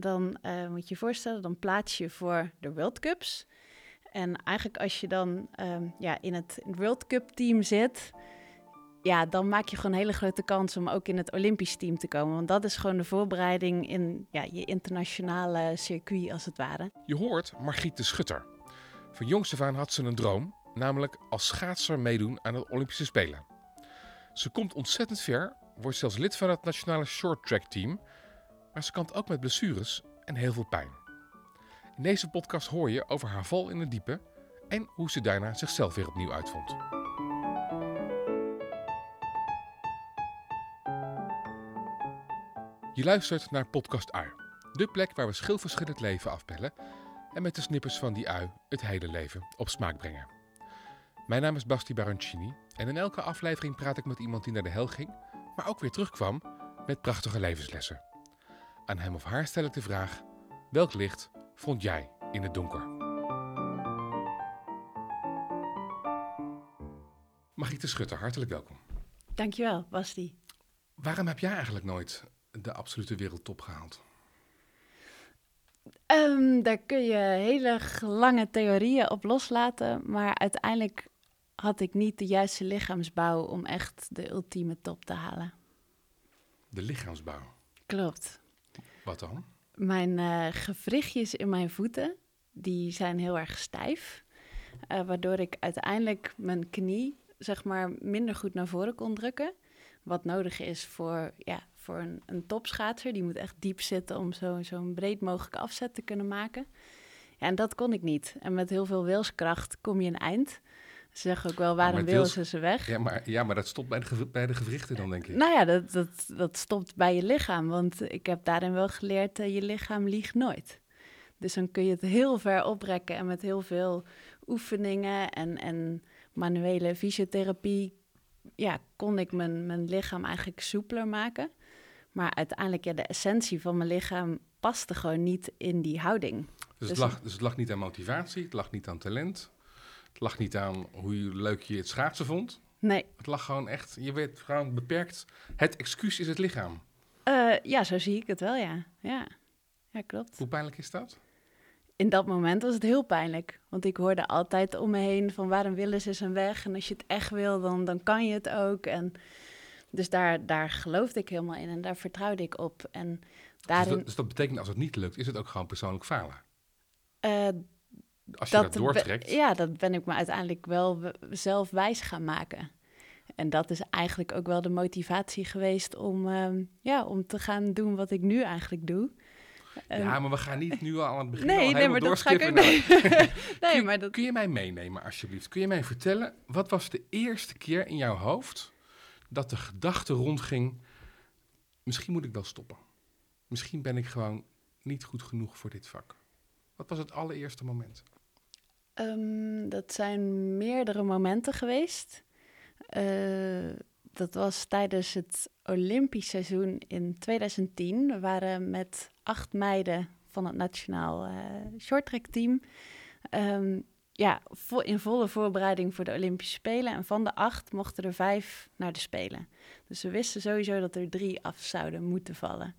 Dan uh, moet je je voorstellen, dan plaats je voor de World Cups. En eigenlijk als je dan um, ja, in het World Cup team zit, ja, dan maak je gewoon een hele grote kans om ook in het Olympisch team te komen. Want dat is gewoon de voorbereiding in ja, je internationale circuit als het ware. Je hoort Margriet de Schutter. Van jongs had ze een droom, namelijk als schaatser meedoen aan het Olympische Spelen. Ze komt ontzettend ver, wordt zelfs lid van het nationale short track team, maar ze kampt ook met blessures en heel veel pijn. In deze podcast hoor je over haar val in het diepe en hoe ze daarna zichzelf weer opnieuw uitvond. Je luistert naar Podcast Ui, de plek waar we schilverschillend leven afbellen en met de snippers van die ui het hele leven op smaak brengen. Mijn naam is Basti Baroncini en in elke aflevering praat ik met iemand die naar de hel ging, maar ook weer terugkwam met prachtige levenslessen. Aan hem of haar stel ik de vraag: welk licht vond jij in het donker? Margriete Schutter, hartelijk welkom. Dankjewel, Basti. Waarom heb jij eigenlijk nooit de absolute wereldtop gehaald? Um, daar kun je hele lange theorieën op loslaten, maar uiteindelijk had ik niet de juiste lichaamsbouw om echt de ultieme top te halen. De lichaamsbouw? Klopt. Wat dan? Mijn uh, gewrichtjes in mijn voeten, die zijn heel erg stijf. Uh, waardoor ik uiteindelijk mijn knie, zeg maar, minder goed naar voren kon drukken. Wat nodig is voor, ja, voor een, een topschaatser. Die moet echt diep zitten om zo'n zo breed mogelijke afzet te kunnen maken. Ja, en dat kon ik niet. En met heel veel wilskracht kom je een eind. Ze zeggen ook wel, waarom wil ze ze weg? Ja maar, ja, maar dat stopt bij de, bij de gewrichten dan, denk ik. Nou ja, dat, dat, dat stopt bij je lichaam. Want ik heb daarin wel geleerd, uh, je lichaam liegt nooit. Dus dan kun je het heel ver oprekken en met heel veel oefeningen en, en manuele fysiotherapie... Ja, kon ik mijn, mijn lichaam eigenlijk soepeler maken. Maar uiteindelijk, ja, de essentie van mijn lichaam paste gewoon niet in die houding. Dus, dus, het lag, dus het lag niet aan motivatie, het lag niet aan talent... Het lag niet aan hoe leuk je het schaatsen vond. Nee. Het lag gewoon echt, je werd gewoon beperkt. Het excuus is het lichaam. Uh, ja, zo zie ik het wel, ja. ja. Ja, klopt. Hoe pijnlijk is dat? In dat moment was het heel pijnlijk. Want ik hoorde altijd om me heen van waarom willen ze zijn weg? En als je het echt wil, dan, dan kan je het ook. En dus daar, daar geloofde ik helemaal in en daar vertrouwde ik op. En daarin... dus, dat, dus dat betekent als het niet lukt, is het ook gewoon persoonlijk falen? Uh, als je dat, doortrekt. ja, dat ben ik me uiteindelijk wel zelf wijs gaan maken. En dat is eigenlijk ook wel de motivatie geweest om, uh, ja, om te gaan doen wat ik nu eigenlijk doe. Ja, maar we gaan niet nu al aan het begin nee, al nee, maar dat ga ik ook nee, kun, maar dat... kun je mij meenemen, alsjeblieft? Kun je mij vertellen, wat was de eerste keer in jouw hoofd dat de gedachte rondging... misschien moet ik wel stoppen. Misschien ben ik gewoon niet goed genoeg voor dit vak. Wat was het allereerste moment? Um, dat zijn meerdere momenten geweest. Uh, dat was tijdens het Olympisch seizoen in 2010. We waren met acht meiden van het nationaal uh, shorttrack team. Um, ja, in volle voorbereiding voor de Olympische Spelen. En van de acht mochten er vijf naar de Spelen. Dus we wisten sowieso dat er drie af zouden moeten vallen.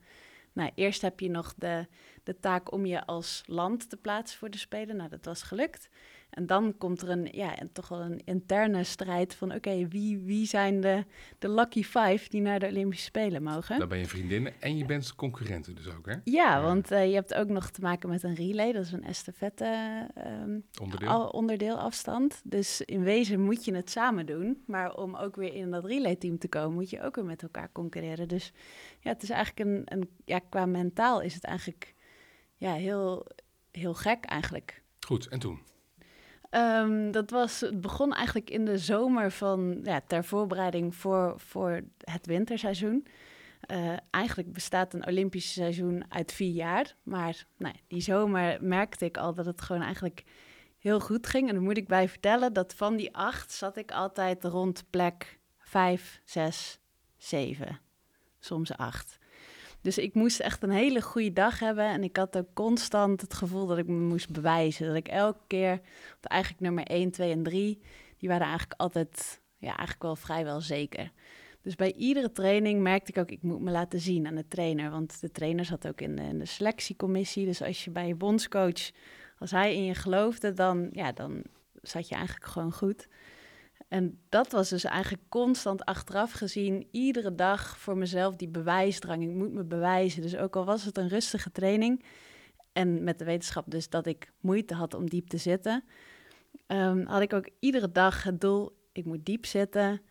Nou, eerst heb je nog de, de taak om je als land te plaatsen voor de Spelen. Nou, dat was gelukt. En dan komt er een, ja, en toch wel een interne strijd van... oké, wie, wie zijn de, de lucky five die naar de Olympische Spelen mogen? Dan ben je vriendinnen en je bent concurrenten dus ook, hè? Ja, want uh, je hebt ook nog te maken met een relay. Dat is een estafette um, onderdeel. onderdeel afstand. Dus in wezen moet je het samen doen. Maar om ook weer in dat relay-team te komen... moet je ook weer met elkaar concurreren. Dus ja, het is eigenlijk een... een ja, qua mentaal is het eigenlijk ja, heel, heel gek eigenlijk. Goed, en toen? Um, dat was, het begon eigenlijk in de zomer van, ja, ter voorbereiding voor, voor het winterseizoen. Uh, eigenlijk bestaat een Olympisch seizoen uit vier jaar. Maar nou, die zomer merkte ik al dat het gewoon eigenlijk heel goed ging. En dan moet ik bij vertellen dat van die acht zat ik altijd rond plek vijf, zes, zeven, soms acht. Dus ik moest echt een hele goede dag hebben. En ik had ook constant het gevoel dat ik me moest bewijzen. Dat ik elke keer, eigenlijk nummer 1, 2 en 3, die waren eigenlijk altijd, ja, eigenlijk wel vrijwel zeker. Dus bij iedere training merkte ik ook, ik moet me laten zien aan de trainer. Want de trainer zat ook in de, in de selectiecommissie. Dus als je bij je bondscoach, als hij in je geloofde, dan, ja, dan zat je eigenlijk gewoon goed. En dat was dus eigenlijk constant achteraf gezien, iedere dag voor mezelf die bewijsdrang. Ik moet me bewijzen. Dus ook al was het een rustige training, en met de wetenschap dus dat ik moeite had om diep te zitten, um, had ik ook iedere dag het doel, ik moet diep zitten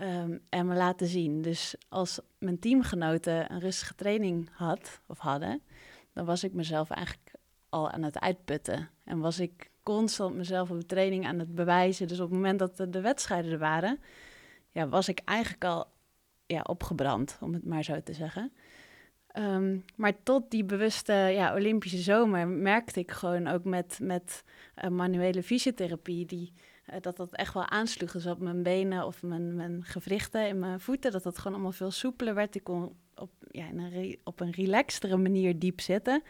um, en me laten zien. Dus als mijn teamgenoten een rustige training had of hadden, dan was ik mezelf eigenlijk al aan het uitputten. En was ik constant mezelf op de training aan het bewijzen. Dus op het moment dat de, de wedstrijden er waren, ja, was ik eigenlijk al ja, opgebrand, om het maar zo te zeggen. Um, maar tot die bewuste ja, Olympische zomer merkte ik gewoon ook met, met uh, manuele fysiotherapie die, uh, dat dat echt wel aansloeg. Dus op mijn benen of mijn, mijn gewrichten in mijn voeten, dat dat gewoon allemaal veel soepeler werd. Ik kon op, ja, een op een relaxtere manier diep zitten.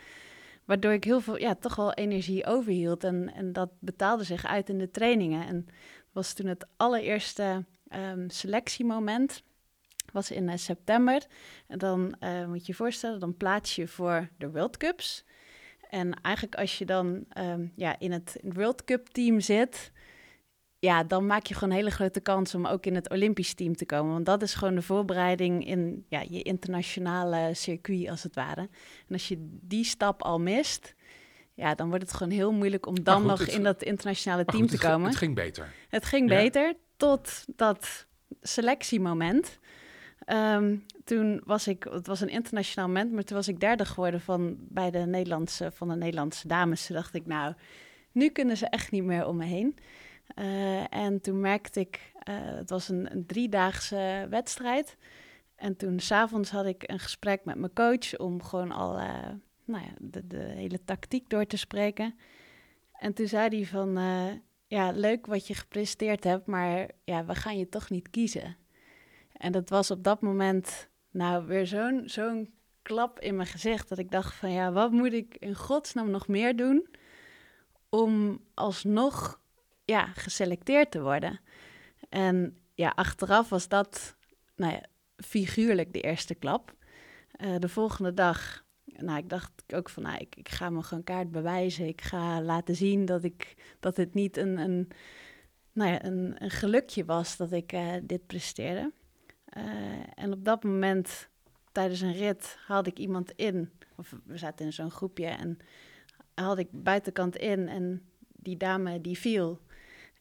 Waardoor ik heel veel, ja, toch wel energie overhield. En, en dat betaalde zich uit in de trainingen. En was toen het allereerste um, selectiemoment was in uh, september. En dan uh, moet je je voorstellen, dan plaats je voor de World Cups. En eigenlijk als je dan um, ja, in het World Cup team zit, ja, dan maak je gewoon een hele grote kans om ook in het Olympisch team te komen. Want dat is gewoon de voorbereiding in ja, je internationale circuit, als het ware. En als je die stap al mist, ja, dan wordt het gewoon heel moeilijk om dan nog in dat internationale team goed, te komen. Het ging beter. Het ging ja. beter tot dat selectiemoment. Um, toen was ik, het was een internationaal moment, maar toen was ik derde geworden van, bij de Nederlandse, van de Nederlandse dames. Toen dacht ik, nou, nu kunnen ze echt niet meer om me heen. Uh, en toen merkte ik, uh, het was een, een driedaagse wedstrijd. En toen s'avonds had ik een gesprek met mijn coach om gewoon al uh, nou ja, de, de, hele tactiek door te spreken. En toen zei hij van, ja, leuk wat je gepresteerd hebt, maar ja, we gaan je toch niet kiezen. En dat was op dat moment nou weer zo'n zo'n klap in mijn gezicht dat ik dacht van ja, wat moet ik in godsnaam nog meer doen om alsnog ja, geselecteerd te worden. En ja, achteraf was dat nou ja, figuurlijk de eerste klap. Uh, de volgende dag, nou, ik dacht ook van, nou, ik, ik ga me gewoon kaart bewijzen. Ik ga laten zien dat, ik, dat het niet een, een, nou ja, een, een gelukje was dat ik uh, dit presteerde. Uh, en op dat moment, tijdens een rit, haalde ik iemand in. Of we zaten in zo'n groepje en haalde ik buitenkant in en die dame die viel.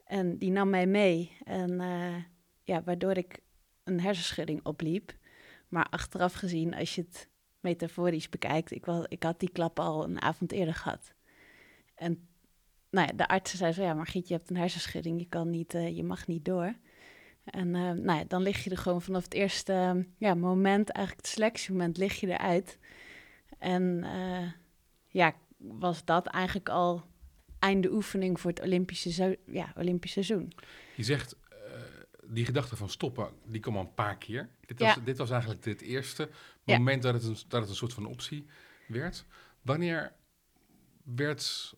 En die nam mij mee. En uh, ja, waardoor ik een hersenschudding opliep. Maar achteraf gezien, als je het metaforisch bekijkt, ik, wel, ik had die klap al een avond eerder gehad. En nou ja, de artsen zei zo, ja, Margriet, je hebt een hersenschudding, je, kan niet, uh, je mag niet door. En uh, nou ja, dan lig je er gewoon vanaf het eerste ja, moment, eigenlijk het selectiemoment, lig je eruit. En ja, was dat eigenlijk al einde oefening voor het Olympische, ja, Olympisch seizoen. Je zegt, die gedachte van stoppen, die kwam al een paar keer. Dit was, ja. dit was eigenlijk het eerste moment ja. dat, het een, dat het een soort van optie werd. Wanneer werd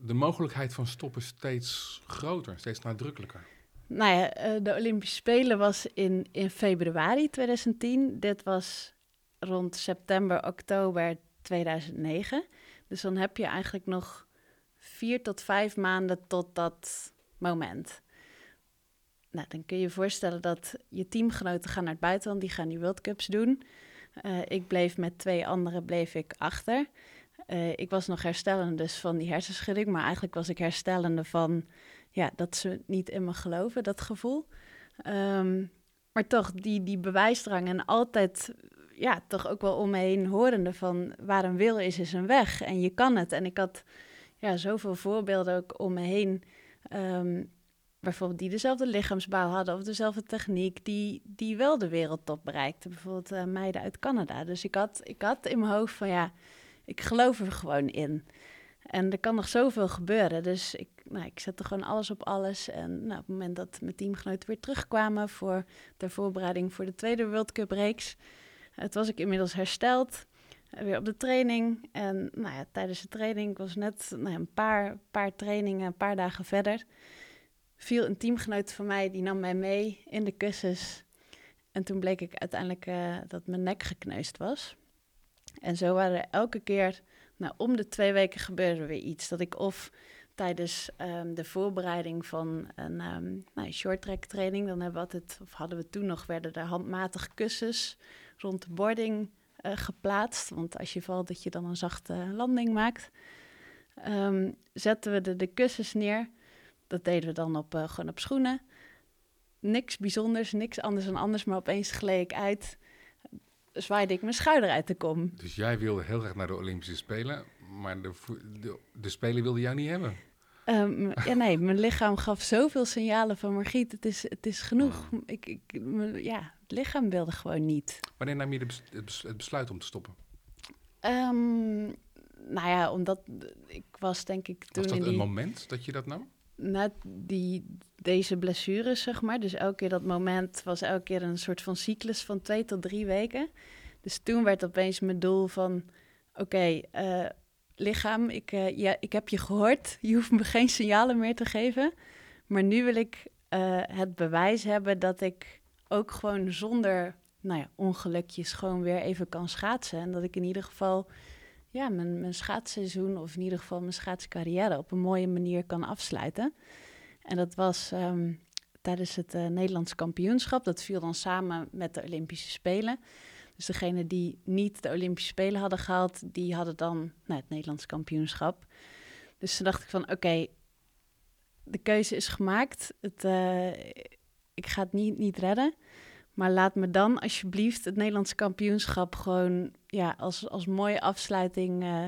de mogelijkheid van stoppen steeds groter, steeds nadrukkelijker? Nou ja, de Olympische Spelen was in, in februari 2010. Dit was rond september, oktober 2009. Dus dan heb je eigenlijk nog vier tot vijf maanden tot dat moment. Nou, dan kun je je voorstellen dat je teamgenoten gaan naar het buitenland, die gaan die World Cups doen. Uh, ik bleef met twee anderen bleef ik achter. Uh, ik was nog herstellende dus van die hersenschudding, maar eigenlijk was ik herstellende van ja, dat ze niet in me geloven, dat gevoel. Um, maar toch, die, die bewijsdrang en altijd, ja, toch ook wel om me heen horende van waar een wil is, is een weg. En je kan het. En ik had ja, zoveel voorbeelden ook om me heen. Um, bijvoorbeeld die dezelfde lichaamsbouw hadden of dezelfde techniek, die, die wel de wereldtop bereikten. Bijvoorbeeld uh, meiden uit Canada. Dus ik had, ik had in mijn hoofd van ja, ik geloof er gewoon in. En er kan nog zoveel gebeuren. Dus ik, nou, ik zette gewoon alles op alles. En nou, op het moment dat mijn teamgenoten weer terugkwamen voor de voorbereiding voor de tweede World Cup reeks, het was ik inmiddels hersteld. Weer op de training. En nou ja, tijdens de training, ik was net nou een paar, paar trainingen, een paar dagen verder, viel een teamgenoot van mij, die nam mij mee in de kussens. En toen bleek ik uiteindelijk uh, dat mijn nek gekneusd was. En zo waren er elke keer, nou, om de twee weken gebeurde er weer iets. Dat ik of tijdens um, de voorbereiding van een um, nou, short track training, dan hebben we altijd, of hadden we toen nog, werden er handmatig kussens rond de boarding uh, geplaatst. Want als je valt, dat je dan een zachte landing maakt. Um, zetten we de, de kussens neer. Dat deden we dan op, uh, gewoon op schoenen. Niks bijzonders, niks anders dan anders, maar opeens gleed ik uit. Zwaaide ik mijn schouder uit de kom. Dus jij wilde heel graag naar de Olympische Spelen, maar de, de, de Spelen wilde jou niet hebben? Um, ja, nee, mijn lichaam gaf zoveel signalen van Margriet, het is, het is genoeg. Oh. Ik, ik, ja, het lichaam wilde gewoon niet. Wanneer nam je de bes het besluit om te stoppen? Um, nou ja, omdat ik was denk ik toen Was dat in een die, moment dat je dat nam? Na die, deze blessures, zeg maar. Dus elke keer dat moment was elke keer een soort van cyclus van twee tot drie weken. Dus toen werd opeens mijn doel van... Oké, okay, uh, lichaam, ik, uh, ja, ik heb je gehoord. Je hoeft me geen signalen meer te geven. Maar nu wil ik uh, het bewijs hebben dat ik ook gewoon zonder nou ja, ongelukjes gewoon weer even kan schaatsen. En dat ik in ieder geval ja, mijn, mijn schaatsseizoen, of in ieder geval mijn schaatscarrière, op een mooie manier kan afsluiten. En dat was um, tijdens het uh, Nederlands kampioenschap. Dat viel dan samen met de Olympische Spelen. Dus degene die niet de Olympische Spelen hadden gehaald, die hadden dan nou, het Nederlands kampioenschap. Dus toen dacht ik van oké, de keuze is gemaakt. Het, uh, ik ga het niet, niet redden. Maar laat me dan alsjeblieft het Nederlands kampioenschap gewoon ja, als, als mooie afsluiting uh,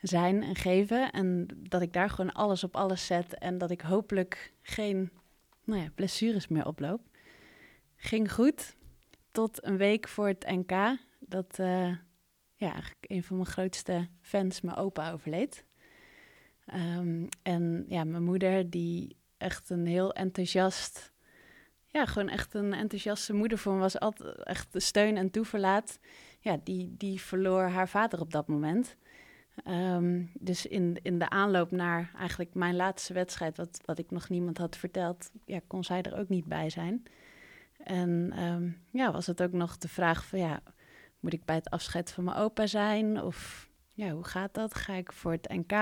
zijn en geven. En dat ik daar gewoon alles op alles zet. En dat ik hopelijk geen nou ja, blessures meer oploop. Ging goed. Tot een week voor het NK. Dat uh, ja, een van mijn grootste fans, mijn opa, overleed. Um, en ja, mijn moeder, die echt een heel enthousiast ja, gewoon echt een enthousiaste moeder voor me was. Altijd echt de steun en toeverlaat. Ja, die, die verloor haar vader op dat moment. Um, dus in, in de aanloop naar eigenlijk mijn laatste wedstrijd, wat, wat ik nog niemand had verteld, ja, kon zij er ook niet bij zijn. En um, ja, was het ook nog de vraag van ja, moet ik bij het afscheid van mijn opa zijn? Of ja, hoe gaat dat? Ga ik voor het NK?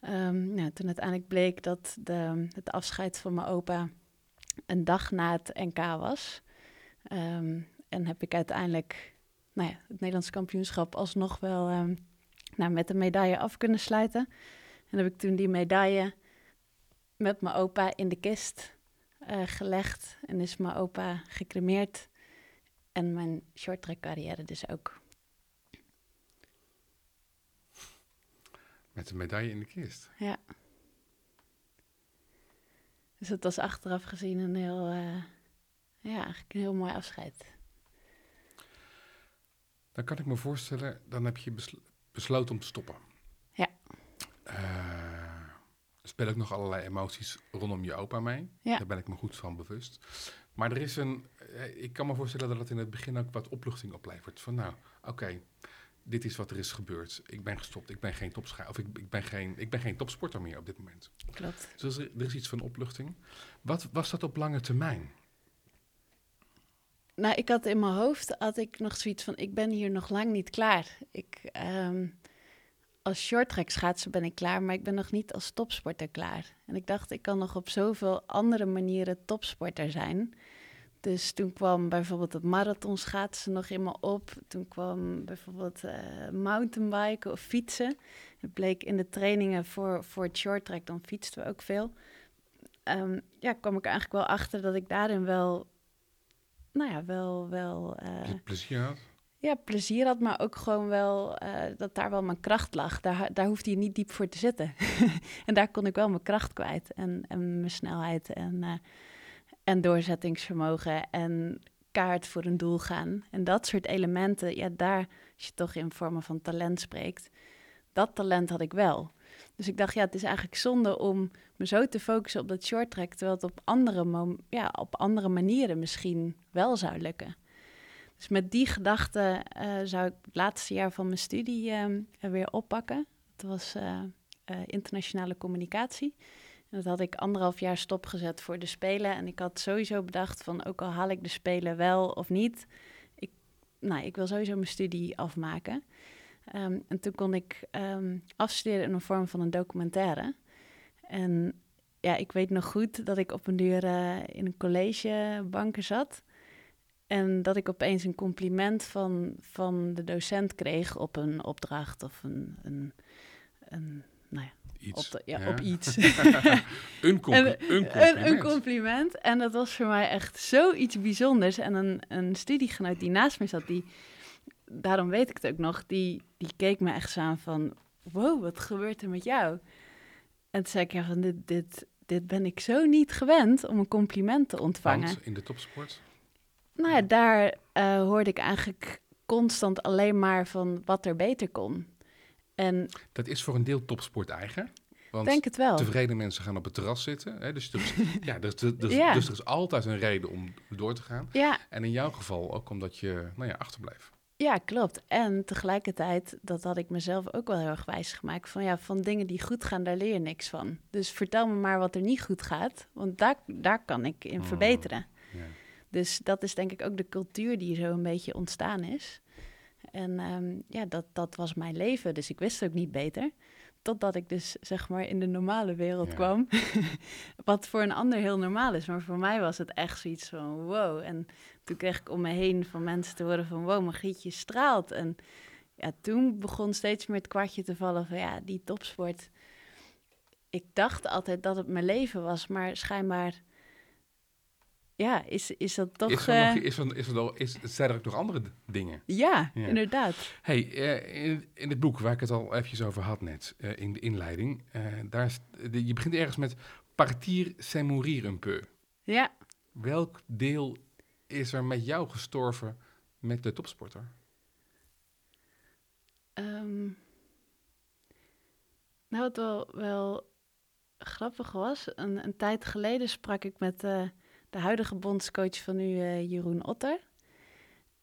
Um, nou, toen uiteindelijk bleek dat de, het afscheid van mijn opa een dag na het NK was. Um, en heb ik uiteindelijk nou ja, het Nederlands kampioenschap alsnog wel nou, met een medaille af kunnen sluiten. En heb ik toen die medaille met mijn opa in de kist uh, gelegd. En is mijn opa gecremeerd. En mijn shorttrack carrière dus ook. Met een medaille in de kist? Ja. Dus het was achteraf gezien een heel, uh, ja, eigenlijk een heel mooi afscheid. Dan kan ik me voorstellen, dan heb je besl besloten om te stoppen. Ja. Uh, er spelen ook nog allerlei emoties rondom je opa mee. Ja. Daar ben ik me goed van bewust. Maar er is een, uh, ik kan me voorstellen dat het in het begin ook wat opluchting oplevert. Van nou, oké, okay, dit is wat er is gebeurd. Ik ben gestopt. Ik ben geen topscha of ik, ik, ben geen, ik ben geen topsporter meer op dit moment. Klopt. Dus er, er is iets van opluchting. Wat was dat op lange termijn? Nou, ik had in mijn hoofd had ik nog zoiets van: ik ben hier nog lang niet klaar. Ik, um, als shorttrack schaatsen ben ik klaar, maar ik ben nog niet als topsporter klaar. En ik dacht, ik kan nog op zoveel andere manieren topsporter zijn. Dus toen kwam bijvoorbeeld het marathonschaatsen nog in me op. Toen kwam bijvoorbeeld uh, mountainbiken of fietsen. Het bleek in de trainingen voor, voor het shorttrack, dan fietsten we ook veel. Um, ja, kwam ik eigenlijk wel achter dat ik daarin wel, nou ja, wel... wel uh, plezier had? Ja, plezier had, maar ook gewoon wel uh, dat daar wel mijn kracht lag. Daar, daar hoefde je niet diep voor te zitten. en daar kon ik wel mijn kracht kwijt en, en mijn snelheid en en doorzettingsvermogen en kaart voor een doel gaan. En dat soort elementen, ja, daar, als je toch in vormen van talent spreekt, dat talent had ik wel. Dus ik dacht, ja, het is eigenlijk zonde om me zo te focussen op dat short track, terwijl het op andere, ja, op andere manieren misschien wel zou lukken. Dus met die gedachte uh, zou ik het laatste jaar van mijn studie uh, weer oppakken. Dat was uh, internationale communicatie. Dat had ik anderhalf jaar stopgezet voor de Spelen. En ik had sowieso bedacht van, ook al haal ik de Spelen wel of niet... Ik, nou, ik wil sowieso mijn studie afmaken. Ehm, en toen kon ik um, afstuderen in een vorm van een documentaire. En ja, ik weet nog goed dat ik op een duur in een collegebanken zat... En dat ik opeens een compliment van, van de docent kreeg op een opdracht of een, een, een nou ja, iets. Op, ja, op iets. een, compli en, een, compliment. Een, een, compliment. En dat was voor mij echt zoiets bijzonders. En een, een studiegenoot die naast me zat, die, daarom weet ik het ook nog, die, die keek me echt zo aan van, wow, wat gebeurt er met jou? En toen zei ik, ja, van dit, dit, dit ben ik zo niet gewend om een compliment te ontvangen. Want in de topsport? Nou ja, daar uh, hoorde ik eigenlijk constant alleen maar van wat er beter kon. En dat is voor een deel topsport eigen. Want denk het wel. tevreden mensen gaan op het terras zitten. Hè? Dus, dus, ja, dus, dus, Ja. dus er is altijd een reden om door te gaan. ja, En in jouw geval ook omdat je nou ja, achterbleef. ja, klopt. En tegelijkertijd, dat had ik mezelf ook wel heel erg wijs gemaakt. Van ja, van dingen die goed gaan, daar leer je niks van. Dus vertel me maar wat er niet goed gaat. Want daar, daar kan ik in Oh. verbeteren. Ja. Dus dat is denk ik ook de cultuur die zo een beetje ontstaan is. En ehm, ja, dat, dat was mijn leven. Dus ik wist het ook niet beter. Totdat ik dus zeg maar in de normale wereld Ja. kwam. Wat voor een ander heel normaal is. Maar voor mij was het echt zoiets van wow. En toen kreeg ik om me heen van mensen te horen van wow, Margrietje straalt. En ja, toen begon steeds meer het kwartje te vallen van ja, die topsport. Ik dacht altijd dat het mijn leven was, maar schijnbaar... Ja, is, is dat toch... Is er eh, nog, is er, is er nog, is, zijn er ook nog andere dingen? ja, Ja. inderdaad. Hey, eh, in, in het boek waar ik het al eventjes over had net, eh, in de inleiding, daar is, de- je begint ergens met partir c'est mourir un peu. Ja, Welk deel is er met jou gestorven met de topsporter? ehm, nou wat wel, wel grappig was, een, een tijd geleden sprak ik met de huidige bondscoach van nu, eh, Jeroen Otter.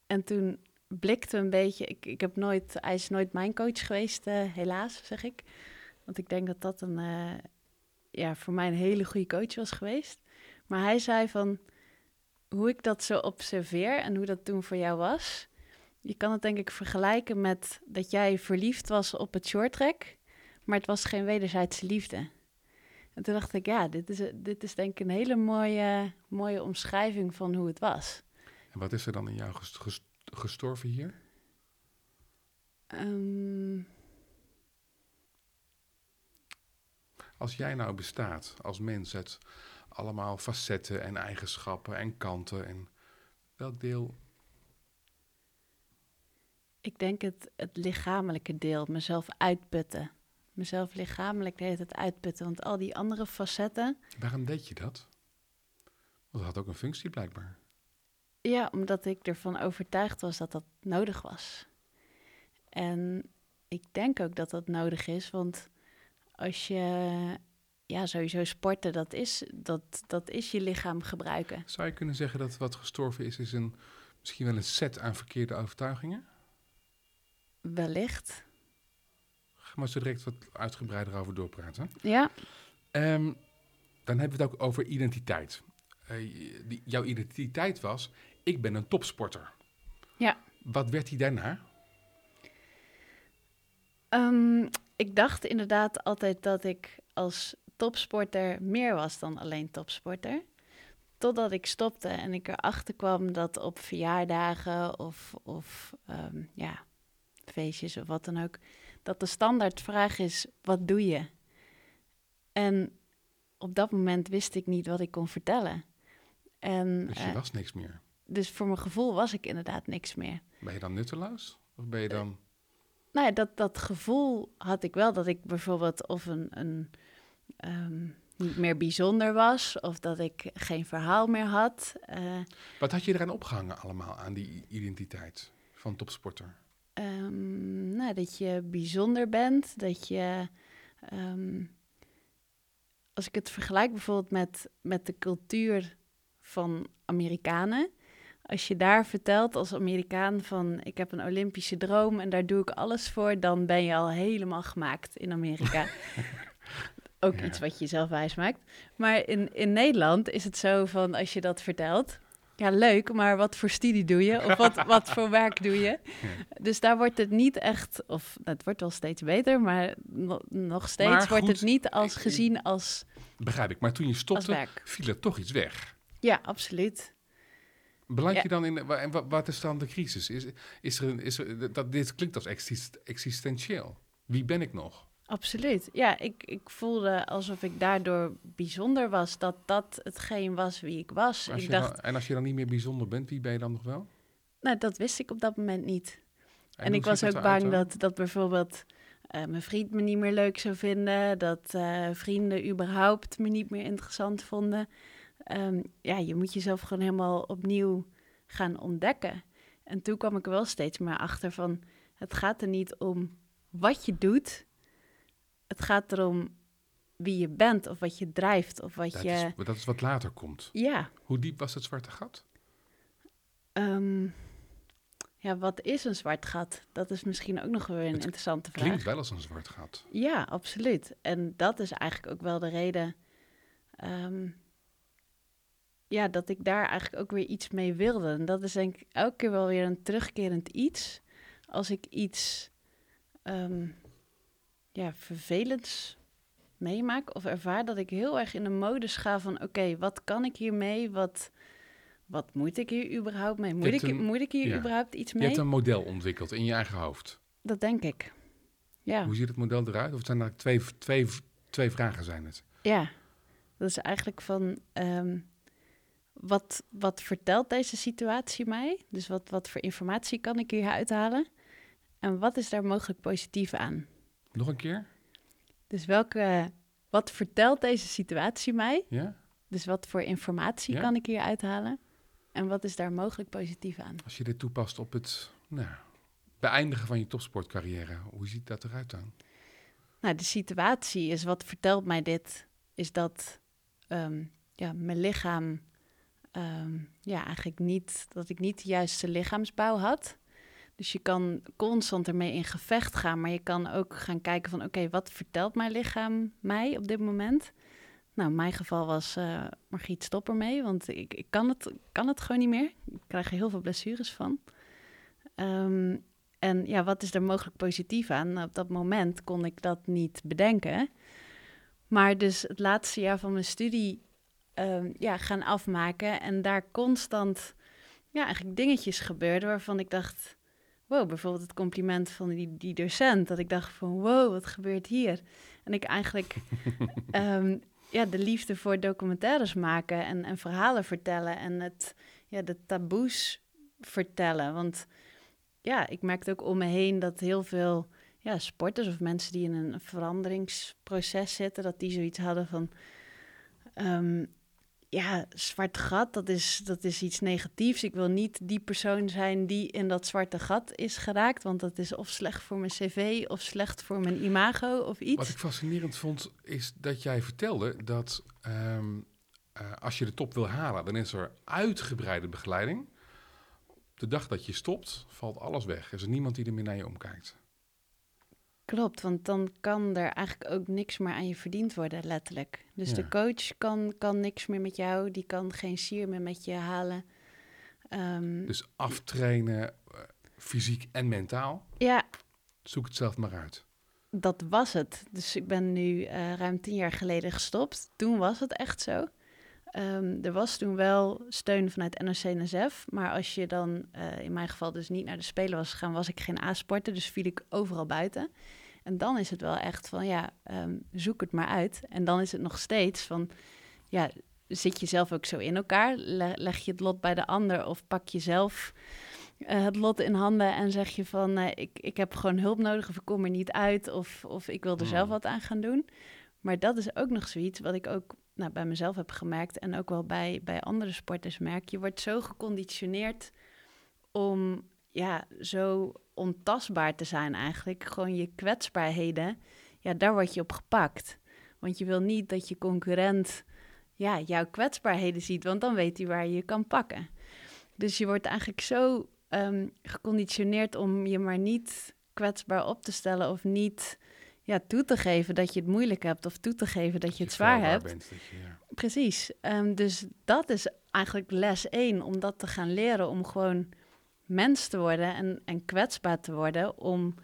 En toen blikte een beetje, ik, ik heb nooit, hij is nooit mijn coach geweest, eh, helaas zeg ik. Want ik denk dat dat een, eh, ja, voor mij een hele goede coach was geweest. Maar hij zei van, hoe ik dat zo observeer en hoe dat toen voor jou was. Je kan het denk ik vergelijken met dat jij verliefd was op het shorttrack, maar het was geen wederzijdse liefde. En toen dacht ik, ja, dit is, dit is denk ik een hele mooie, mooie omschrijving van hoe het was. En wat is er dan in jou gest- gest- gestorven hier? Ehm, Als jij nou bestaat als mens uit allemaal facetten en eigenschappen en kanten en welk deel ik denk het, het lichamelijke deel, mezelf uitputten. Mezelf lichamelijk de hele tijd uitputten, want al die andere facetten... Waarom deed je dat? Want dat had ook een functie blijkbaar. Ja, omdat ik ervan overtuigd was dat dat nodig was. En ik denk ook dat dat nodig is, want als je, ja, sowieso sporten, dat is, dat, dat is je lichaam gebruiken. Zou je kunnen zeggen dat wat gestorven is, is een, misschien wel een set aan verkeerde overtuigingen? Wellicht. Ga maar zo direct wat uitgebreider over doorpraten. Ja, Ehm, dan hebben we het ook over identiteit. Eh, die, jouw identiteit was, ik ben een topsporter. Ja. Wat werd die daarna? Ehm, ik dacht inderdaad altijd dat ik als topsporter meer was dan alleen topsporter. Totdat ik stopte en ik erachter kwam dat op verjaardagen of, of ehm, ja, feestjes of wat dan ook, dat de standaardvraag is: wat doe je? En op dat moment wist ik niet wat ik kon vertellen. En Dus je eh, was niks meer. dus voor mijn gevoel was ik inderdaad niks meer. Ben je dan nutteloos? Of ben je dan... Nou ja, dat, dat gevoel had ik wel dat ik bijvoorbeeld of een, een ehm, niet meer bijzonder was, of dat ik geen verhaal meer had. Eh, Wat had je eraan opgehangen allemaal, aan die identiteit van topsporter? Ehm, nou, dat je bijzonder bent, dat je. ehm, als ik het vergelijk bijvoorbeeld met, met de cultuur van Amerikanen. Als je daar vertelt als Amerikaan van ik heb een Olympische droom en daar doe ik alles voor, dan ben je al helemaal gemaakt in Amerika. ook Ja. iets wat je zelf wijs maakt. Maar in, in Nederland is het zo van als je dat vertelt. Ja, leuk, maar wat voor studie doe je? Of wat, wat voor werk doe je? Dus daar wordt het niet echt, of het wordt wel steeds beter, maar no- nog steeds Maar wordt het niet als ik- gezien als, Begrijp ik. Maar toen je stopte, viel er toch iets weg. Ja, Beland Ja. je dan in... En wa- wat is dan de crisis? Is, is er een, is er, dat, dit klinkt als exist- existentieel. Wie ben ik nog? Absoluut. Ja, ik, ik voelde alsof ik daardoor bijzonder was. Dat dat hetgeen was wie ik was. Ik dacht, dan- en als je dan niet meer bijzonder bent, wie ben je dan nog wel? nou, dat wist ik op dat moment niet. En, ik was ook bang dat, dat bijvoorbeeld eh, mijn vriend me niet meer leuk zou vinden. Dat eh, vrienden überhaupt me niet meer interessant vonden. Ehm, ja, je moet jezelf gewoon helemaal opnieuw gaan ontdekken. En toen kwam ik er wel steeds meer achter van... het gaat er niet om wat je doet. Het gaat erom wie je bent of wat je drijft of wat Dat, je... is, dat is wat later komt. Ja, Hoe diep was het zwarte gat? ehm, ja, wat is een zwart gat? Dat is misschien ook nog weer een Het interessante vraag. Klinkt wel als een zwart gat. Ja, absoluut. En dat is eigenlijk ook wel de reden. ehm, ja, dat ik daar eigenlijk ook weer iets mee wilde. En dat is denk ik elke keer wel weer een terugkerend iets. Als ik iets ehm, ja, vervelends meemaak of ervaar, dat ik heel erg in de modus ga van: oké, wat kan ik hiermee? Wat, wat moet ik hier überhaupt mee? Moet, ik, een- moet ik hier ja. überhaupt iets Je mee? hebt een model ontwikkeld in je eigen hoofd. Dat denk ik. Ja. Hoe ziet het model eruit? Of het zijn er twee, twee, twee vragen zijn het? Ja, dat is eigenlijk van ehm, wat, wat vertelt deze situatie mij? Dus wat, wat voor informatie kan ik hier uithalen? En wat is daar mogelijk positief aan? Nog een keer? Dus welke, wat vertelt deze situatie mij? Ja? Dus wat voor informatie Ja. kan ik hier uithalen? En wat is daar mogelijk positief aan? Als je dit toepast op het nou, beëindigen van je topsportcarrière, hoe ziet dat eruit dan? Nou, de situatie is wat vertelt mij dit, is dat ehm, ja, mijn lichaam, ehm, ja, eigenlijk niet, dat ik niet de juiste lichaamsbouw had. Dus je kan constant ermee in gevecht gaan, maar je kan ook gaan kijken van, oké, wat vertelt mijn lichaam mij op dit moment? Nou, mijn geval was eh Margriet stop ermee, want ik, ik kan, het, kan het gewoon niet meer. Ik krijg er heel veel blessures van. Ehm, en ja, wat is er mogelijk positief aan? Nou, op dat moment kon ik dat niet bedenken. Maar dus het laatste jaar van mijn studie ehm, ja, gaan afmaken en daar constant ja, eigenlijk dingetjes gebeurden waarvan ik dacht, wow, bijvoorbeeld het compliment van die, die docent, dat ik dacht van, wow, wat gebeurt hier? En ik eigenlijk ehm, ja, de liefde voor documentaires maken en, en verhalen vertellen en het, ja, de taboes vertellen. Want ja, ik merkte ook om me heen dat heel veel ja, sporters of mensen die in een veranderingsproces zitten, dat die zoiets hadden van, ehm, ja, zwart gat, dat is, dat is iets negatiefs. Ik wil niet die persoon zijn die in dat zwarte gat is geraakt, want dat is of slecht voor mijn cv of slecht voor mijn imago of iets. Wat ik fascinerend vond, is dat jij vertelde dat ehm, eh, als je de top wil halen, dan is er uitgebreide begeleiding. De dag dat je stopt, valt alles weg. Er is niemand die er meer naar je omkijkt. Klopt, want dan kan er eigenlijk ook niks meer aan je verdiend worden, letterlijk. Dus Ja. de coach kan, kan niks meer met jou, die kan geen sier meer met je halen. Ehm, Dus aftrainen, eh, fysiek en mentaal, ja, zoek het zelf maar uit. dat was het. Dus ik ben nu eh, ruim tien jaar geleden gestopt. Toen was het echt zo. Ehm, er was toen wel steun vanuit NOC-NSF, maar als je dan eh, in mijn geval dus niet naar de Spelen was gegaan, was ik geen A-sporter, dus viel ik overal buiten. En dan is het wel echt van, ja, ehm, zoek het maar uit. En dan is het nog steeds van, ja, zit je zelf ook zo in elkaar? Le- leg je het lot bij de ander of pak je zelf eh, het lot in handen en zeg je van, eh, ik, ik heb gewoon hulp nodig of ik kom er niet uit of, of ik wil er zelf Hmm. wat aan gaan doen. Maar dat is ook nog zoiets wat ik ook nou, bij mezelf heb gemerkt en ook wel bij, bij andere sporters merk. Je wordt zo geconditioneerd om ja, zo ontastbaar te zijn eigenlijk. Gewoon je kwetsbaarheden, ja, daar word je op gepakt. Want je wil niet dat je concurrent ja, jouw kwetsbaarheden ziet, want dan weet hij waar je je kan pakken. Dus je wordt eigenlijk zo ehm, geconditioneerd om je maar niet kwetsbaar op te stellen of niet ja, toe te geven dat je het moeilijk hebt of toe te geven dat je het zwaar hebt. Bent, dat je, ja. Precies. Ehm, dus dat is eigenlijk les één, om dat te gaan leren, om gewoon mens te worden en, en kwetsbaar te worden, om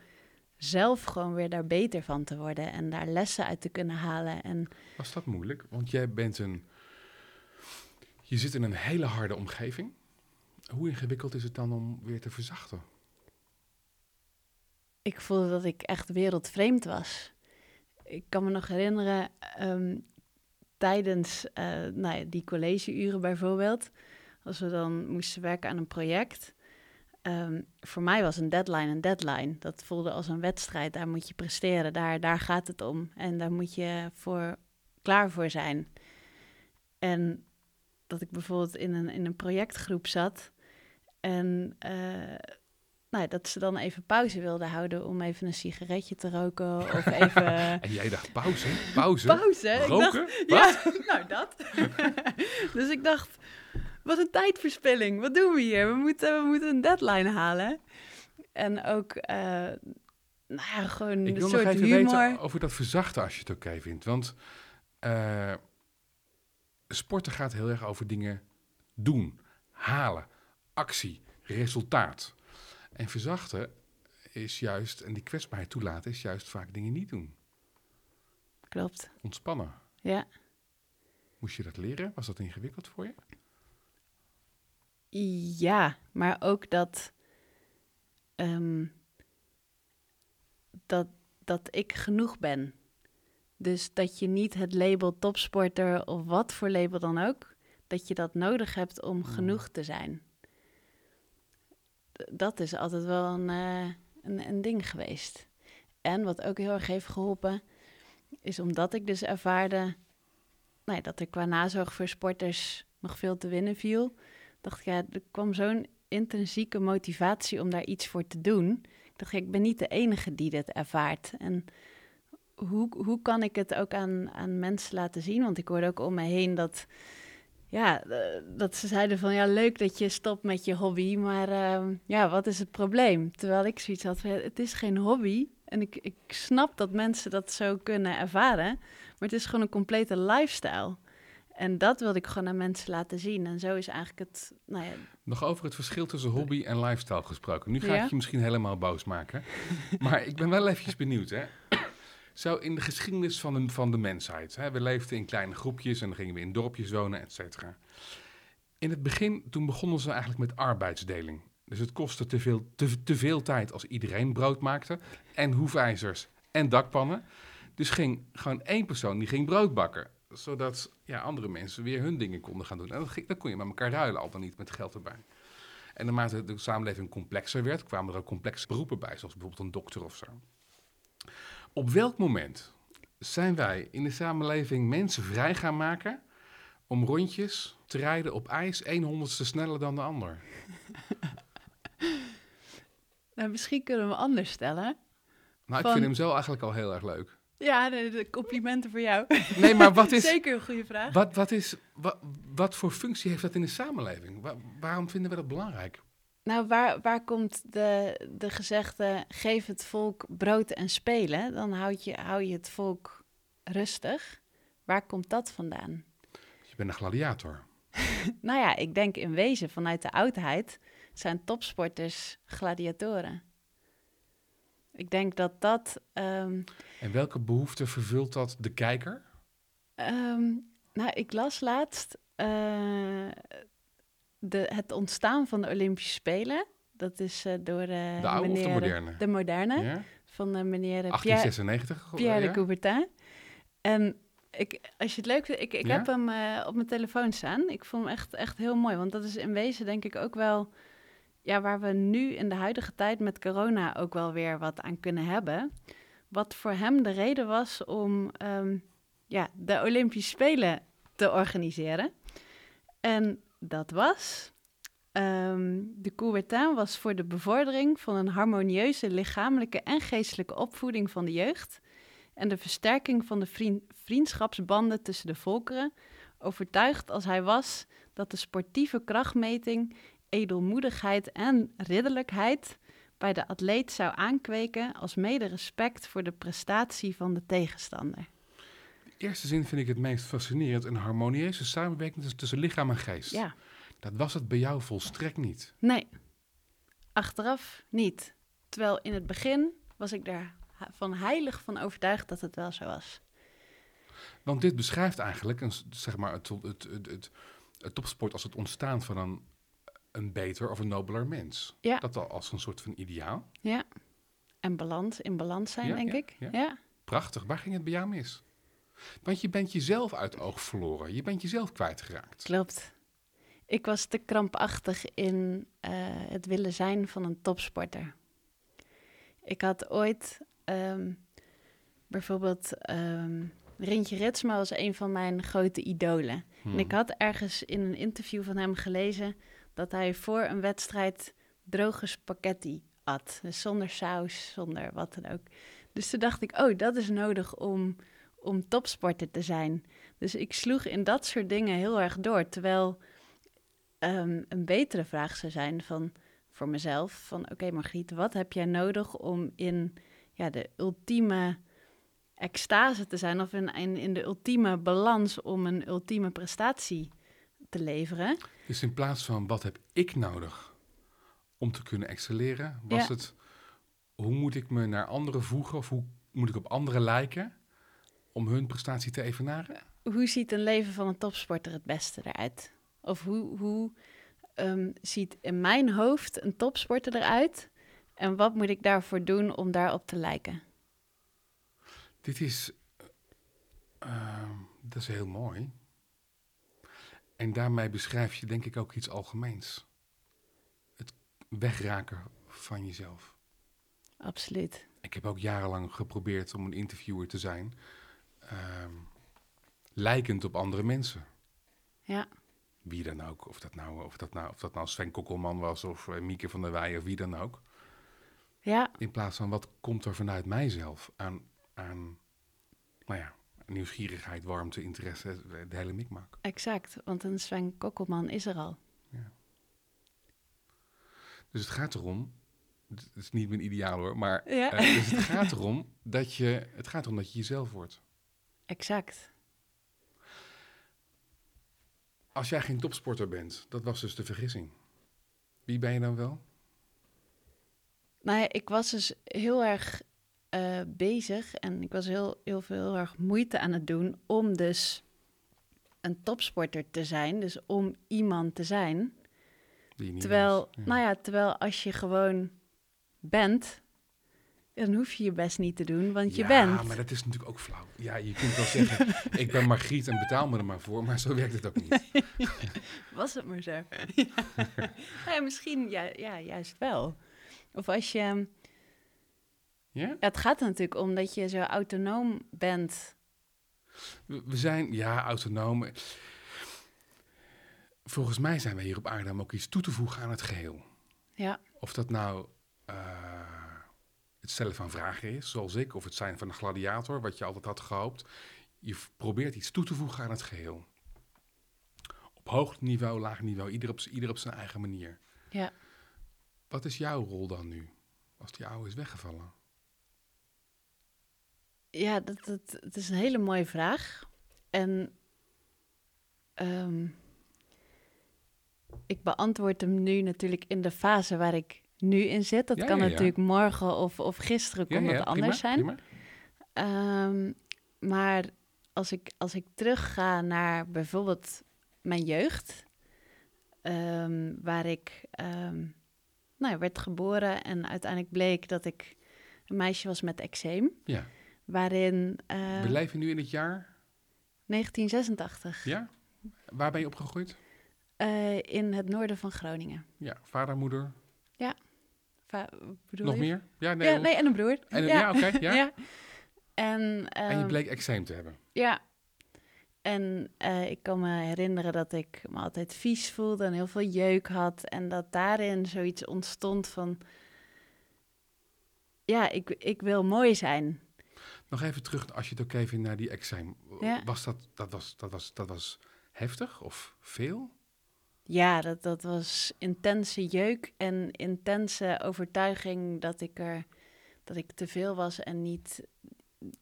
zelf gewoon weer daar beter van te worden en daar lessen uit te kunnen halen. En Was dat moeilijk? Want jij bent een. Je zit in een hele harde omgeving. Hoe ingewikkeld is het dan om weer te verzachten? ik voelde dat ik echt wereldvreemd was. Ik kan me nog herinneren, ehm, tijdens eh, nou ja, die collegeuren bijvoorbeeld, als we dan moesten werken aan een project. Ehm, voor mij was een deadline een deadline. Dat voelde als een wedstrijd. Daar moet je presteren. Daar, daar gaat het om. En daar moet je voor, klaar voor zijn. En dat ik bijvoorbeeld in een, in een projectgroep zat. En eh, nou, dat ze dan even pauze wilden houden om even een sigaretje te roken. Of even. En jij dacht, pauze? Pauze? Pauze? Ik Roken? dacht, ja, nou dat. dus ik dacht, wat een tijdverspilling. Wat doen we hier? We moeten, we moeten een deadline halen. En ook, eh, nou ja, gewoon Ik een wil soort nog even humor. weten over dat verzachten als je het oké vindt. Want eh, sporten gaat heel erg over dingen doen, halen, actie, resultaat. En verzachten is juist, en die kwetsbaarheid toelaten, is juist vaak dingen niet doen. Klopt, Ontspannen. ja. Moest je dat leren? Was dat ingewikkeld voor je? Ja, maar ook dat, ehm, dat, dat ik genoeg ben. Dus dat je niet het label topsporter of wat voor label dan ook, dat je dat nodig hebt om genoeg te zijn. Dat is altijd wel een, eh, een, een ding geweest. En wat ook heel erg heeft geholpen, is omdat ik dus ervaarde nou ja, dat er qua nazorg voor sporters nog veel te winnen viel dacht ik, ja, er kwam zo'n intrinsieke motivatie om daar iets voor te doen. Ik dacht, ja, ik ben niet de enige die dit ervaart. En hoe, hoe kan ik het ook aan, aan mensen laten zien? Want ik hoorde ook om me heen dat, ja, eh, dat ze zeiden van, ja, leuk dat je stopt met je hobby, maar ehm, ja, wat is het probleem? Terwijl ik zoiets had het is geen hobby. En ik, ik snap dat mensen dat zo kunnen ervaren, maar het is gewoon een complete lifestyle. En dat wilde ik gewoon aan mensen laten zien. En zo is eigenlijk het, nou ja, Nog over het verschil tussen hobby en lifestyle gesproken. Nu ga Ja. ik je misschien helemaal boos maken. maar ik ben wel eventjes benieuwd. Hè? Zo in de geschiedenis van de, van de mensheid. Hè? We leefden in kleine groepjes en dan gingen we in dorpjes wonen, et cetera. In het begin, toen begonnen ze eigenlijk met arbeidsdeling. Dus het kostte te veel, te, te veel tijd als iedereen brood maakte. En hoefijzers en dakpannen. Dus ging gewoon één persoon die ging brood bakken. Zodat ja, andere mensen weer hun dingen konden gaan doen. En dat, ging, dat kon je met elkaar ruilen, al dan niet met geld erbij. En naarmate de samenleving complexer werd, kwamen er ook complexe beroepen bij, zoals bijvoorbeeld een dokter of zo. Op welk moment zijn wij in de samenleving mensen vrij gaan maken om rondjes te rijden op ijs 1 honderdste sneller dan de ander? Nou, misschien kunnen we anders stellen. Nou, ik Van- vind hem zo eigenlijk al heel erg leuk. Ja, de, de complimenten voor jou. Nee, maar wat is, Zeker een goede vraag. wat, wat, is wat, wat voor functie heeft dat in de samenleving? Wa- waarom vinden we dat belangrijk? Nou, waar, waar komt de, de gezegde geef het volk brood en spelen? Dan houd je, hou je het volk rustig. Waar komt dat vandaan? Je bent een gladiator. Nou ja, ik denk in wezen vanuit de oudheid zijn topsporters gladiatoren. Ik denk dat dat ehm, En welke behoefte vervult dat de kijker? Ehm, nou, ik las laatst eh, de, het ontstaan van de Olympische Spelen. Dat is eh, door eh, De oude of de meneer- moderne? De moderne, Ja? van meneer Pierre, 1896? Pierre ja? de Coubertin. En ik, als je het leuk vindt, ik, ik Ja? heb hem op mijn telefoon staan. Ik vond hem echt, echt heel mooi, want dat is in wezen denk ik ook wel... Ja, waar we nu in de huidige tijd met corona ook wel weer wat aan kunnen hebben. Wat voor hem de reden was om ehm, ja, de Olympische Spelen te organiseren. En dat was... ehm, de Coubertin was voor de bevordering van een harmonieuze lichamelijke en geestelijke opvoeding van de jeugd en de versterking van de vrien- vriendschapsbanden tussen de volkeren, overtuigd als hij was dat de sportieve krachtmeting, edelmoedigheid en ridderlijkheid bij de atleet zou aankweken als mede respect voor de prestatie van de tegenstander. De eerste zin vind ik het meest fascinerend. Een harmonieuze samenwerking tussen- lichaam en geest. Ja, Dat was het bij jou volstrekt niet. nee, achteraf niet. Terwijl in het begin was ik daar van heilig van overtuigd dat het wel zo was. Want dit beschrijft eigenlijk een, zeg maar, het, het, het, het, het topsport als het ontstaan van een, een beter of een nobeler mens. Ja. Dat al als een soort van ideaal. Ja, en balans, in balans zijn, Ja, denk ja, ik. ja. Prachtig. Waar ging het bij jou mis? Want je bent jezelf uit oog verloren. Je bent jezelf kwijtgeraakt. Klopt. Ik was te krampachtig in eh, het willen zijn van een topsporter. Ik had ooit ehm, bijvoorbeeld ehm Rintje Ritsma was een van mijn grote idolen. Hmm. En ik had ergens in een interview van hem gelezen dat hij voor een wedstrijd droge spaghetti at. Dus zonder saus, zonder wat dan ook. Dus toen dacht ik, oh, dat is nodig om, om topsporter te zijn. Dus ik sloeg in dat soort dingen heel erg door. Terwijl ehm, een betere vraag zou zijn van, voor mezelf: van oké, Margriet, wat heb jij nodig om in ja, de ultieme extase te zijn, of in, in, in de ultieme balans om een ultieme prestatie te leveren? Dus in plaats van wat heb ik nodig om te kunnen excelleren, was Ja. het hoe moet ik me naar anderen voegen of hoe moet ik op anderen lijken om hun prestatie te evenaren? Hoe ziet een leven van een topsporter het beste eruit? Of hoe, hoe ehm, ziet in mijn hoofd een topsporter eruit? En wat moet ik daarvoor doen om daarop te lijken? Dit is, eh, ehm, dat is heel mooi. En daarmee beschrijf je denk ik ook iets algemeens. Het wegraken van jezelf. Absoluut. Ik heb ook jarenlang geprobeerd om een interviewer te zijn, ehm, lijkend op andere mensen. Ja, Wie dan ook. Of dat nou, of dat nou, of dat nou Sven Kokkelman was of eh, Mieke van der Weijen of wie dan ook. ja, In plaats van wat komt er vanuit mijzelf aan, aan nou ja, nieuwsgierigheid, warmte, interesse, de hele mikmak. exact. Want een Sven Kokkelman is er al. Dus het gaat erom, het is niet mijn ideaal hoor, maar Ja. eh, dus het gaat erom dat je, het gaat erom dat je jezelf wordt. Exact. Als jij geen topsporter bent, dat was dus de vergissing. Wie ben je dan wel? Nou ja, ik was dus heel erg eh, bezig en ik was heel, heel veel heel erg moeite aan het doen om dus een topsporter te zijn. Dus om iemand te zijn. Terwijl, was. Ja. nou ja, terwijl als je gewoon bent, dan hoef je je best niet te doen, want je ja, bent. maar dat is natuurlijk ook flauw. Ja, je kunt wel zeggen, ik ben Margriet en betaal me er maar voor, maar zo werkt het ook niet. Was het maar zo. nou ja, misschien ja, ja, juist wel. Of als je... Ja? Het gaat er natuurlijk om dat je zo autonoom bent. We we zijn, ja, autonoom. Volgens mij zijn we hier op aarde om ook iets toe te voegen aan het geheel. Ja, Of dat nou eh, het stellen van vragen is, zoals ik, of het zijn van een gladiator, wat je altijd had gehoopt. Je probeert iets toe te voegen aan het geheel. Op hoog niveau, laag niveau, ieder op, ieder op zijn eigen manier. ja. Wat is jouw rol dan nu, als die oude is weggevallen? Ja, dat, dat, het is een hele mooie vraag. En ehm, ik beantwoord hem nu natuurlijk in de fase waar ik nu in zit. Dat Ja, kan ja, ja. natuurlijk morgen of, of gisteren kon dat anders zijn. prima. Ehm, maar als ik, als ik terugga naar bijvoorbeeld mijn jeugd, ehm, waar ik nou, ja, werd geboren en uiteindelijk bleek dat ik een meisje was met eczeem, Ja. Waarin eh, We leven nu in het jaar, 1986 ja? Waar ben je opgegroeid? eh, in het noorden van Groningen. Ja, vader, moeder, Va- bedoel nog je? meer? Ja, nee. ja, nee, en een broer. En, ja, oké, ja. En, En je ehm, bleek eczeem te hebben. Ja. En eh, ik kan me herinneren dat ik me altijd vies voelde en heel veel jeuk had. En dat daarin zoiets ontstond van... Ja, ik, ik wil mooi zijn. Nog even terug, als je het ook even naar die. Ja. Was dat, dat, was, dat, was, dat was heftig of veel? Ja, dat, dat was intense jeuk en intense overtuiging dat ik er dat ik te veel was en niet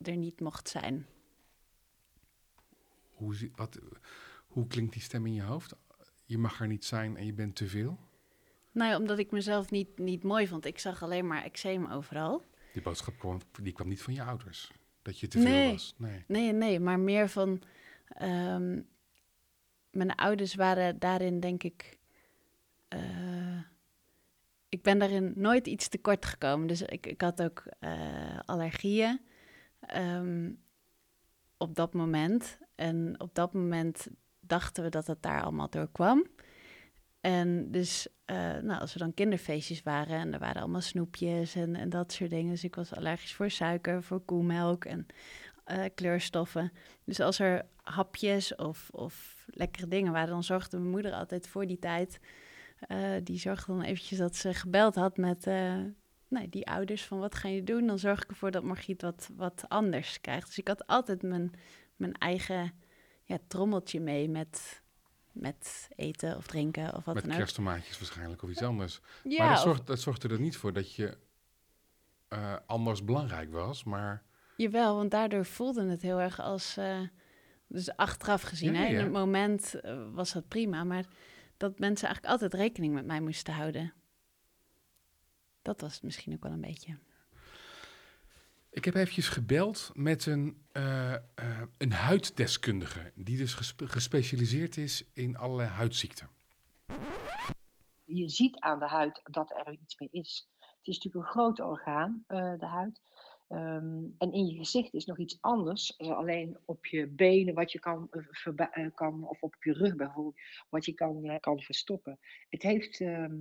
er niet mocht zijn. Hoe, wat, hoe klinkt die stem in je hoofd? Je mag er niet zijn en je bent te veel. Nou ja, omdat ik mezelf niet, niet mooi vond. Ik zag alleen maar eczeem overal. Die boodschap kwam, die kwam niet van je ouders. Dat je te veel Nee. was. Nee. Nee, nee, maar meer van. ehm, mijn ouders waren daarin, denk ik. eh, ik ben daarin nooit iets tekort gekomen. Dus ik, ik had ook eh, allergieën ehm, op dat moment. En op dat moment dachten we dat het daar allemaal door kwam. En dus, eh, nou, als er dan kinderfeestjes waren en er waren allemaal snoepjes en, en dat soort dingen. Dus ik was allergisch voor suiker, voor koemelk en eh, kleurstoffen. Dus als er hapjes of, of lekkere dingen waren, dan zorgde mijn moeder altijd voor die tijd. eh, die zorgde dan eventjes dat ze gebeld had met nee, die ouders van wat ga je doen? Dan zorg ik ervoor dat Margriet wat, wat anders krijgt. Dus ik had altijd mijn, mijn eigen ja, trommeltje mee met, met eten of drinken of wat Met dan ook. kersttomaatjes waarschijnlijk of iets anders. Ja, maar dat, of- dat zorgde er niet voor dat je eh, anders belangrijk was. Maar Jawel, want daardoor voelde het heel erg als... eh, dus achteraf gezien, Ja, hè, in het moment eh, was dat prima. Maar dat mensen eigenlijk altijd rekening met mij moesten houden. Dat was het misschien ook wel een beetje. Ik heb eventjes gebeld met een, eh, eh, een huiddeskundige. Die dus gespe- gespecialiseerd is in allerlei huidziekten. je ziet aan de huid dat er iets mee is. Het is natuurlijk een groot orgaan, eh, de huid. Ehm, en in je gezicht is nog iets anders. alleen op je benen, wat je kan, kan of op je rug bijvoorbeeld, wat je kan, kan verstoppen. Het, heeft, ehm,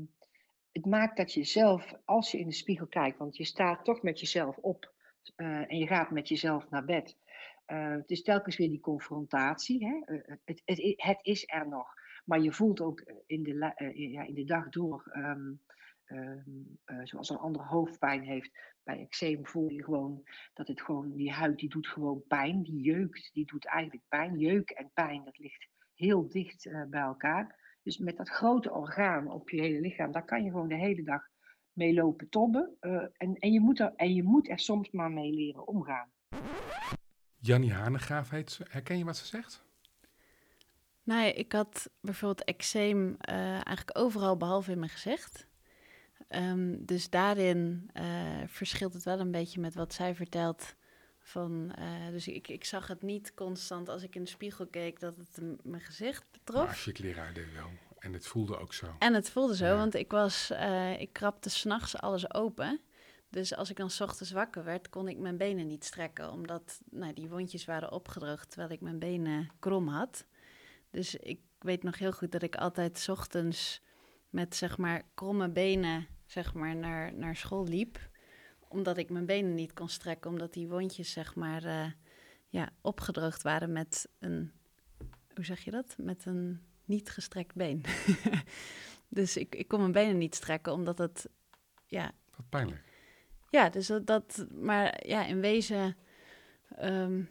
het maakt dat je zelf, als je in de spiegel kijkt, want je staat toch met jezelf op eh, en je gaat met jezelf naar bed. Eh, het is telkens weer die confrontatie. Hè? Eh, het, het, het is er nog. Maar je voelt ook in de, ja, in de dag door, ehm, ehm, eh, zoals een ander hoofdpijn heeft, bij eczeem voel je gewoon dat het gewoon, die huid die doet gewoon pijn, die jeukt, die doet eigenlijk pijn. Jeuk en pijn, dat ligt heel dicht bij elkaar. Dus met dat grote orgaan op je hele lichaam, daar kan je gewoon de hele dag mee lopen tobben. eh, en, en, je moet er, en je moet er soms maar mee leren omgaan. Jannie Hanegraaf heet ze. Herken je wat ze zegt? Nou ja, ik had bijvoorbeeld eczeem eh, eigenlijk overal behalve in mijn gezicht. Ehm, dus daarin eh, verschilt het wel een beetje met wat zij vertelt. Van, eh, dus ik, ik zag het niet constant als ik in de spiegel keek dat het mijn gezicht Maar betrof. als je leraar deed wel. En het voelde ook zo. En het voelde zo, Ja. want ik was, eh, ik krapte s'nachts alles open. Dus als ik dan 's ochtends wakker werd, kon ik mijn benen niet strekken, omdat nou, die wondjes waren opgedroogd terwijl ik mijn benen krom had. Dus ik weet nog heel goed dat ik altijd 's ochtends met zeg maar kromme benen zeg maar, naar, naar school liep, omdat ik mijn benen niet kon strekken, omdat die wondjes zeg maar eh, ja, opgedroogd waren met een, hoe zeg je dat? Met een niet gestrekt been. dus ik, ik kon mijn benen niet strekken, omdat het, ja, Wat pijnlijk. ja, dus dat, dat maar ja, in wezen, ehm,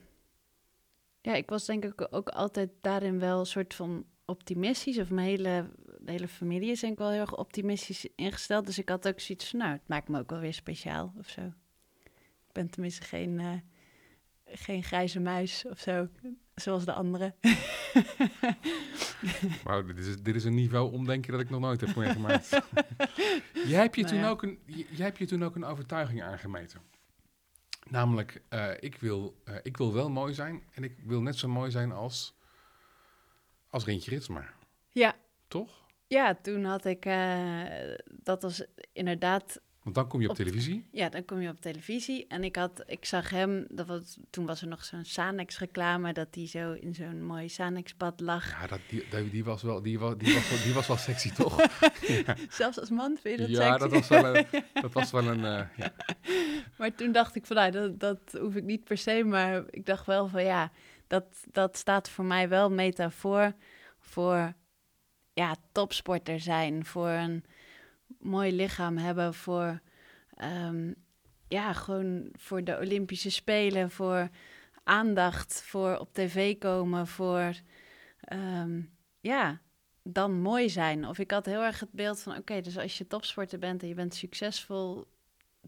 ja, ik was denk ik ook altijd daarin wel een soort van optimistisch, of mijn hele, de hele familie is denk ik wel heel erg optimistisch ingesteld, dus ik had ook zoiets van, nou, het maakt me ook wel weer speciaal of zo. Ik ben tenminste geen, eh, geen grijze muis of zo, zoals de anderen. Wauw, dit is, dit is een niveau omdenken dat ik nog nooit heb meegemaakt. jij, hebt je Nou toen ja. ook een, jij hebt je toen ook een overtuiging aangemeten. Namelijk, eh, ik, wil, eh, ik wil wel mooi zijn en ik wil net zo mooi zijn als, als Rintje Ritsma. Ja, Toch? ja, toen had ik, eh, dat was inderdaad Want dan kom je op Op- televisie. Ja, dan kom je op televisie en ik had, ik zag hem, dat was, toen was er nog zo'n Sanex reclame, dat hij zo in zo'n mooi Sanex bad lag. Ja, dat, die, die, was wel, die, was, die, was wel, die was wel sexy, toch? Zelfs als man vind je dat ja, sexy? dat was wel een... Dat was wel een eh, ja. Maar toen dacht ik van, nou, dat, dat hoef ik niet per se, maar ik dacht wel van, ja, dat, dat staat voor mij wel metafoor voor, ja, topsporter zijn, voor een mooi lichaam hebben, voor, ehm, ja, gewoon voor de Olympische Spelen, voor aandacht, voor op tv komen, voor, ehm, ja, dan mooi zijn. Of ik had heel erg het beeld van, oké, dus als je topsporter bent en je bent succesvol,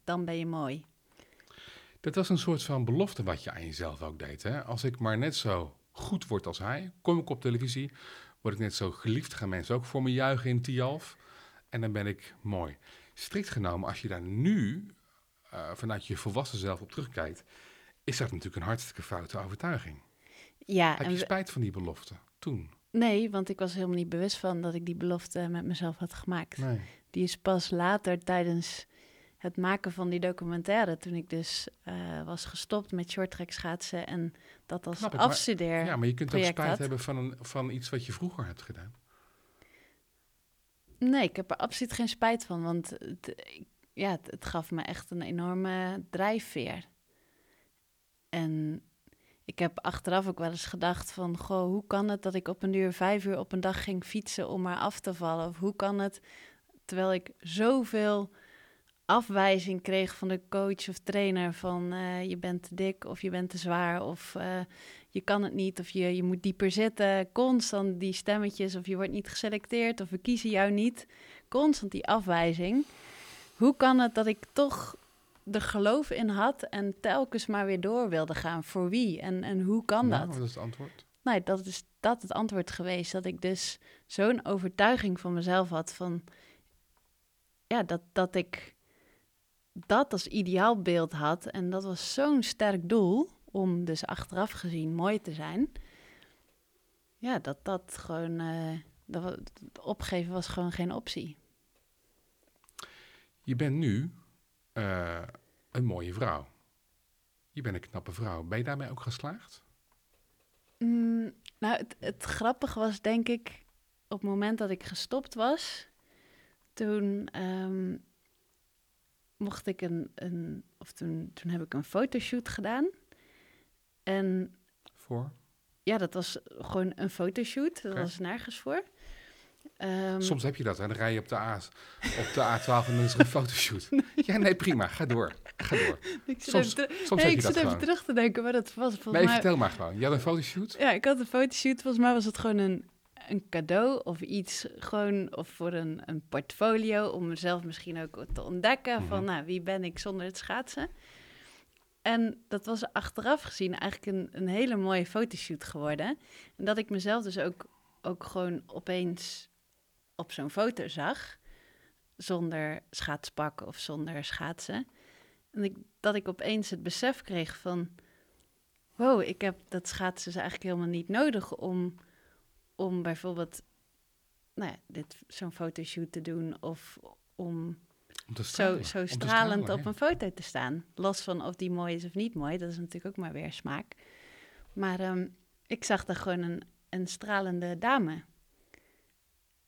dan ben je mooi. Dat was een soort van belofte wat je aan jezelf ook deed. Hè? Als ik maar net zo goed word als hij, kom ik op televisie, word ik net zo geliefd, gaan mensen ook voor me juichen in Tialf. En dan ben ik mooi. Strikt genomen, als je daar nu uh, vanuit je volwassen zelf op terugkijkt, is dat natuurlijk een hartstikke foute overtuiging. Ja, Heb je spijt van die belofte toen? Nee, want ik was helemaal niet bewust van dat ik die belofte met mezelf had gemaakt. Nee. Die is pas later tijdens het maken van die documentaire, toen ik dus uh, was gestopt met shorttrack schaatsen en dat als afstudeer. Ja, maar je kunt ook spijt hebben van, een, van iets wat je vroeger hebt gedaan. Nee, ik heb er absoluut geen spijt van, want het, ja, het, gaf me echt een enorme drijfveer. En ik heb achteraf ook wel eens gedacht van, goh, hoe kan het dat ik op een uur vijf uur op een dag ging fietsen om maar af te vallen? Of hoe kan het, terwijl ik zoveel afwijzing kreeg van de coach of trainer van uh, je bent te dik of je bent te zwaar of uh, je kan het niet of je, je moet dieper zitten. Constant die stemmetjes of je wordt niet geselecteerd of we kiezen jou niet. Constant die afwijzing. Hoe kan het dat ik toch er geloof in had en telkens maar weer door wilde gaan? Voor wie en, en hoe kan nou, dat? Wat is het antwoord? Nee, dat is dat het antwoord geweest. Dat ik dus zo'n overtuiging van mezelf had van... Ja, dat, dat ik dat als ideaalbeeld had. En dat was zo'n sterk doel om dus achteraf gezien mooi te zijn. Ja, dat dat gewoon... Uh, dat, opgeven was gewoon geen optie. Je bent nu uh, een mooie vrouw. Je bent een knappe vrouw. Ben je daarmee ook geslaagd? Mm, nou, het, het grappige was denk ik... op het moment dat ik gestopt was... toen um, mocht ik een, een of toen, toen heb ik een fotoshoot gedaan. En voor? Ja, dat was gewoon een fotoshoot. Dat was nergens voor. Um, Soms heb je dat, hè? dan rij je op de, A, op de A12 en dan is er een fotoshoot. Ja, nee, prima, ga door. Ga door. Ik soms soms heb je ik zit even terug te denken, maar dat was volgens nee, mij... vertel maar gewoon. Je had een fotoshoot? Ja, ik had een fotoshoot. Volgens mij was het gewoon een, een cadeau of iets, gewoon of voor een, een portfolio, om mezelf misschien ook te ontdekken mm -hmm. van, nou, wie ben ik zonder het schaatsen? En dat was achteraf gezien eigenlijk een, een hele mooie fotoshoot geworden. En dat ik mezelf dus ook, ook gewoon opeens op zo'n foto zag, zonder schaatspak of zonder schaatsen. En ik, dat ik opeens het besef kreeg van, wow, ik heb dat schaatsen dus eigenlijk helemaal niet nodig om, om bijvoorbeeld nou ja, dit, zo'n fotoshoot te doen of om zo, zo stralend op een foto te staan. Los van of die mooi is of niet mooi, dat is natuurlijk ook maar weer smaak. Maar um, ik zag daar gewoon een, een stralende dame.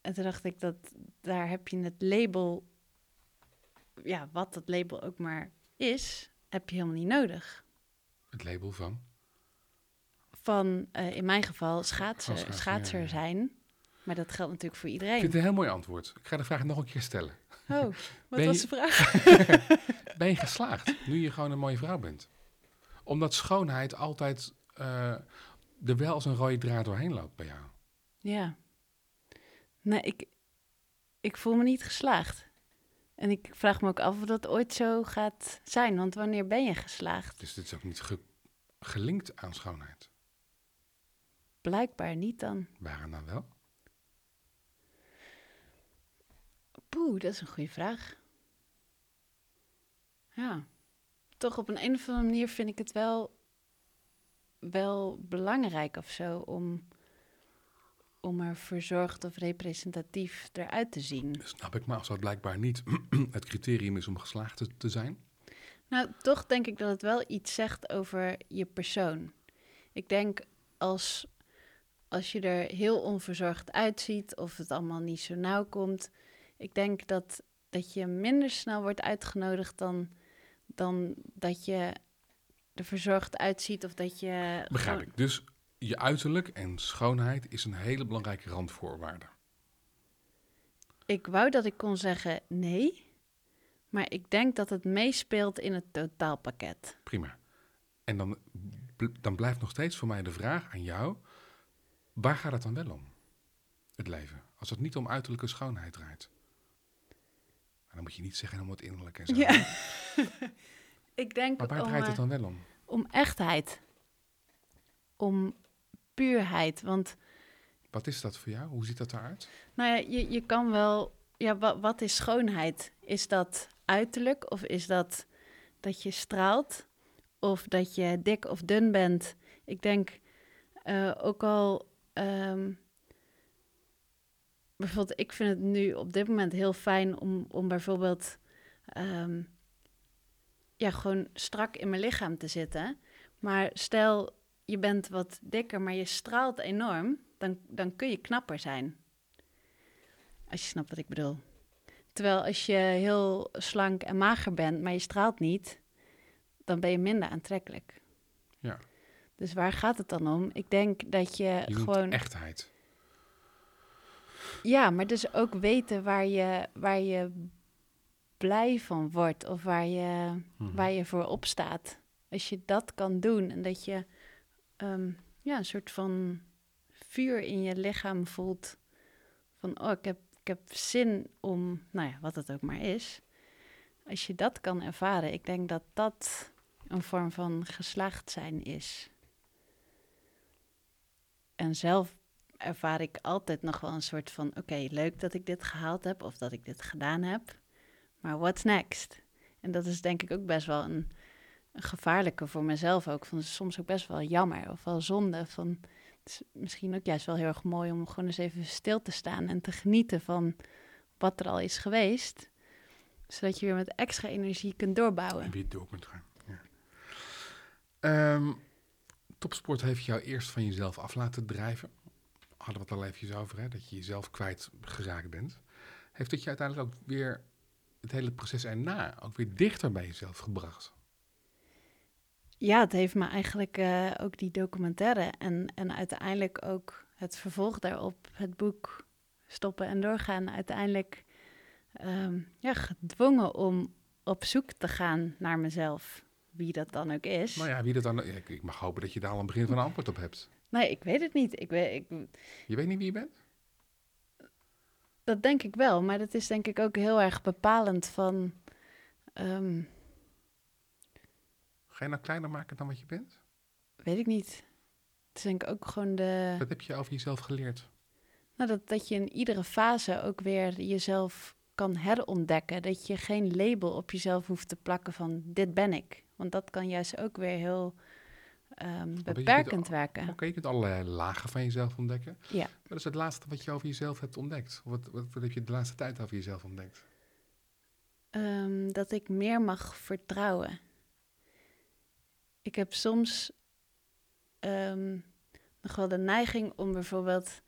En toen dacht ik dat daar heb je het label, ja, wat dat label ook maar is, heb je helemaal niet nodig. Het label van? Van uh, in mijn geval schaatser, schaatser, schaatser zijn. Maar dat geldt natuurlijk voor iedereen. Ik vind het een heel mooi antwoord. Ik ga de vraag nog een keer stellen. Oh, wat was de vraag? ben je geslaagd nu je gewoon een mooie vrouw bent? Omdat schoonheid altijd uh, er wel als een rode draad doorheen loopt bij jou. Ja. Nee, ik, ik voel me niet geslaagd. En ik vraag me ook af of dat ooit zo gaat zijn. Want wanneer ben je geslaagd? Dus dit is ook niet ge gelinkt aan schoonheid? Blijkbaar niet dan. Waaraan dan wel? Poeh, dat is een goede vraag. Ja, toch op een, een of andere manier vind ik het wel, wel belangrijk of zo om, om er verzorgd of representatief eruit te zien. Snap ik, maar als dat blijkbaar niet het criterium is om geslaagd te, te zijn? Nou, toch denk ik dat het wel iets zegt over je persoon. Ik denk als, als je er heel onverzorgd uitziet of het allemaal niet zo nauw komt, ik denk dat, dat je minder snel wordt uitgenodigd dan, dan dat je er verzorgd uitziet of dat je. Begrijp ik. Dus je uiterlijk en schoonheid is een hele belangrijke randvoorwaarde. Ik wou dat ik kon zeggen nee, maar ik denk dat het meespeelt in het totaalpakket. Prima. En dan, dan blijft nog steeds voor mij de vraag aan jou: waar gaat het dan wel om? Het leven. Als het niet om uiterlijke schoonheid draait. Dan moet je niet zeggen om het innerlijk en zo. Ja. ik denk Maar waar om, draait het eh, dan wel om? om echtheid. Om puurheid. Want Wat is dat voor jou? Hoe ziet dat eruit? nou ja, je, je kan wel... Ja, wat, wat is schoonheid? Is dat uiterlijk of is dat dat je straalt? Of dat je dik of dun bent? Ik denk eh, ook al... ehm, bijvoorbeeld, ik vind het nu op dit moment heel fijn om, om bijvoorbeeld... ehm, ja, gewoon strak in mijn lichaam te zitten. Maar stel, je bent wat dikker, maar je straalt enorm, dan, dan kun je knapper zijn. Als je snapt wat ik bedoel. Terwijl als je heel slank en mager bent, maar je straalt niet, dan ben je minder aantrekkelijk. Ja. Dus waar gaat het dan om? Ik denk dat je, Je gewoon. echtheid. Ja, maar dus ook weten waar je, waar je blij van wordt of waar je, Mhm. waar je voor opstaat. Als je dat kan doen en dat je ehm, ja, een soort van vuur in je lichaam voelt. Van, oh, ik heb, ik heb zin om, nou ja, wat het ook maar is. Als je dat kan ervaren, ik denk dat dat een vorm van geslaagd zijn is. En zelf ervaar ik altijd nog wel een soort van: oké, leuk dat ik dit gehaald heb of dat ik dit gedaan heb, maar what's next? En dat is denk ik ook best wel een, gevaarlijke voor mezelf ook. Van soms ook best wel jammer of wel zonde. Van, misschien ook juist wel heel erg mooi om gewoon eens even stil te staan en te genieten van wat er al is geweest, zodat je weer met extra energie kunt doorbouwen. En weer door kunt gaan. Ja. Ehm, topsport heeft jou eerst van jezelf af laten drijven. Hadden we het al even over, hè? dat je jezelf kwijtgeraakt bent. Heeft het je uiteindelijk ook weer het hele proces erna ook weer dichter bij jezelf gebracht? Ja, het heeft me eigenlijk eh, ook die documentaire en, en uiteindelijk ook het vervolg daarop, het boek Stoppen en Doorgaan, uiteindelijk ehm, ja, gedwongen om op zoek te gaan naar mezelf. Wie dat dan ook is. Nou ja, wie dat dan... Ik, ik mag hopen dat je daar al een begin van een antwoord op hebt. Nee, ik weet het niet. Ik weet, ik, Je weet niet wie je bent? dat denk ik wel, maar dat is denk ik ook heel erg bepalend van. ehm, Ga je nou kleiner maken dan wat je bent? weet ik niet. Het is denk ik ook gewoon de. Wat heb je over jezelf geleerd? Nou, dat, dat je in iedere fase ook weer jezelf kan herontdekken. Dat je geen label op jezelf hoeft te plakken van dit ben ik. Want dat kan juist ook weer heel ehm, kunt beperkend werken. Oké, je kunt allerlei lagen van jezelf ontdekken. Ja. Wat is het laatste wat je over jezelf hebt ontdekt? Of wat, wat, wat heb je de laatste tijd over jezelf ontdekt? Ehm, dat ik meer mag vertrouwen. Ik heb soms ehm, nog wel de neiging om bijvoorbeeld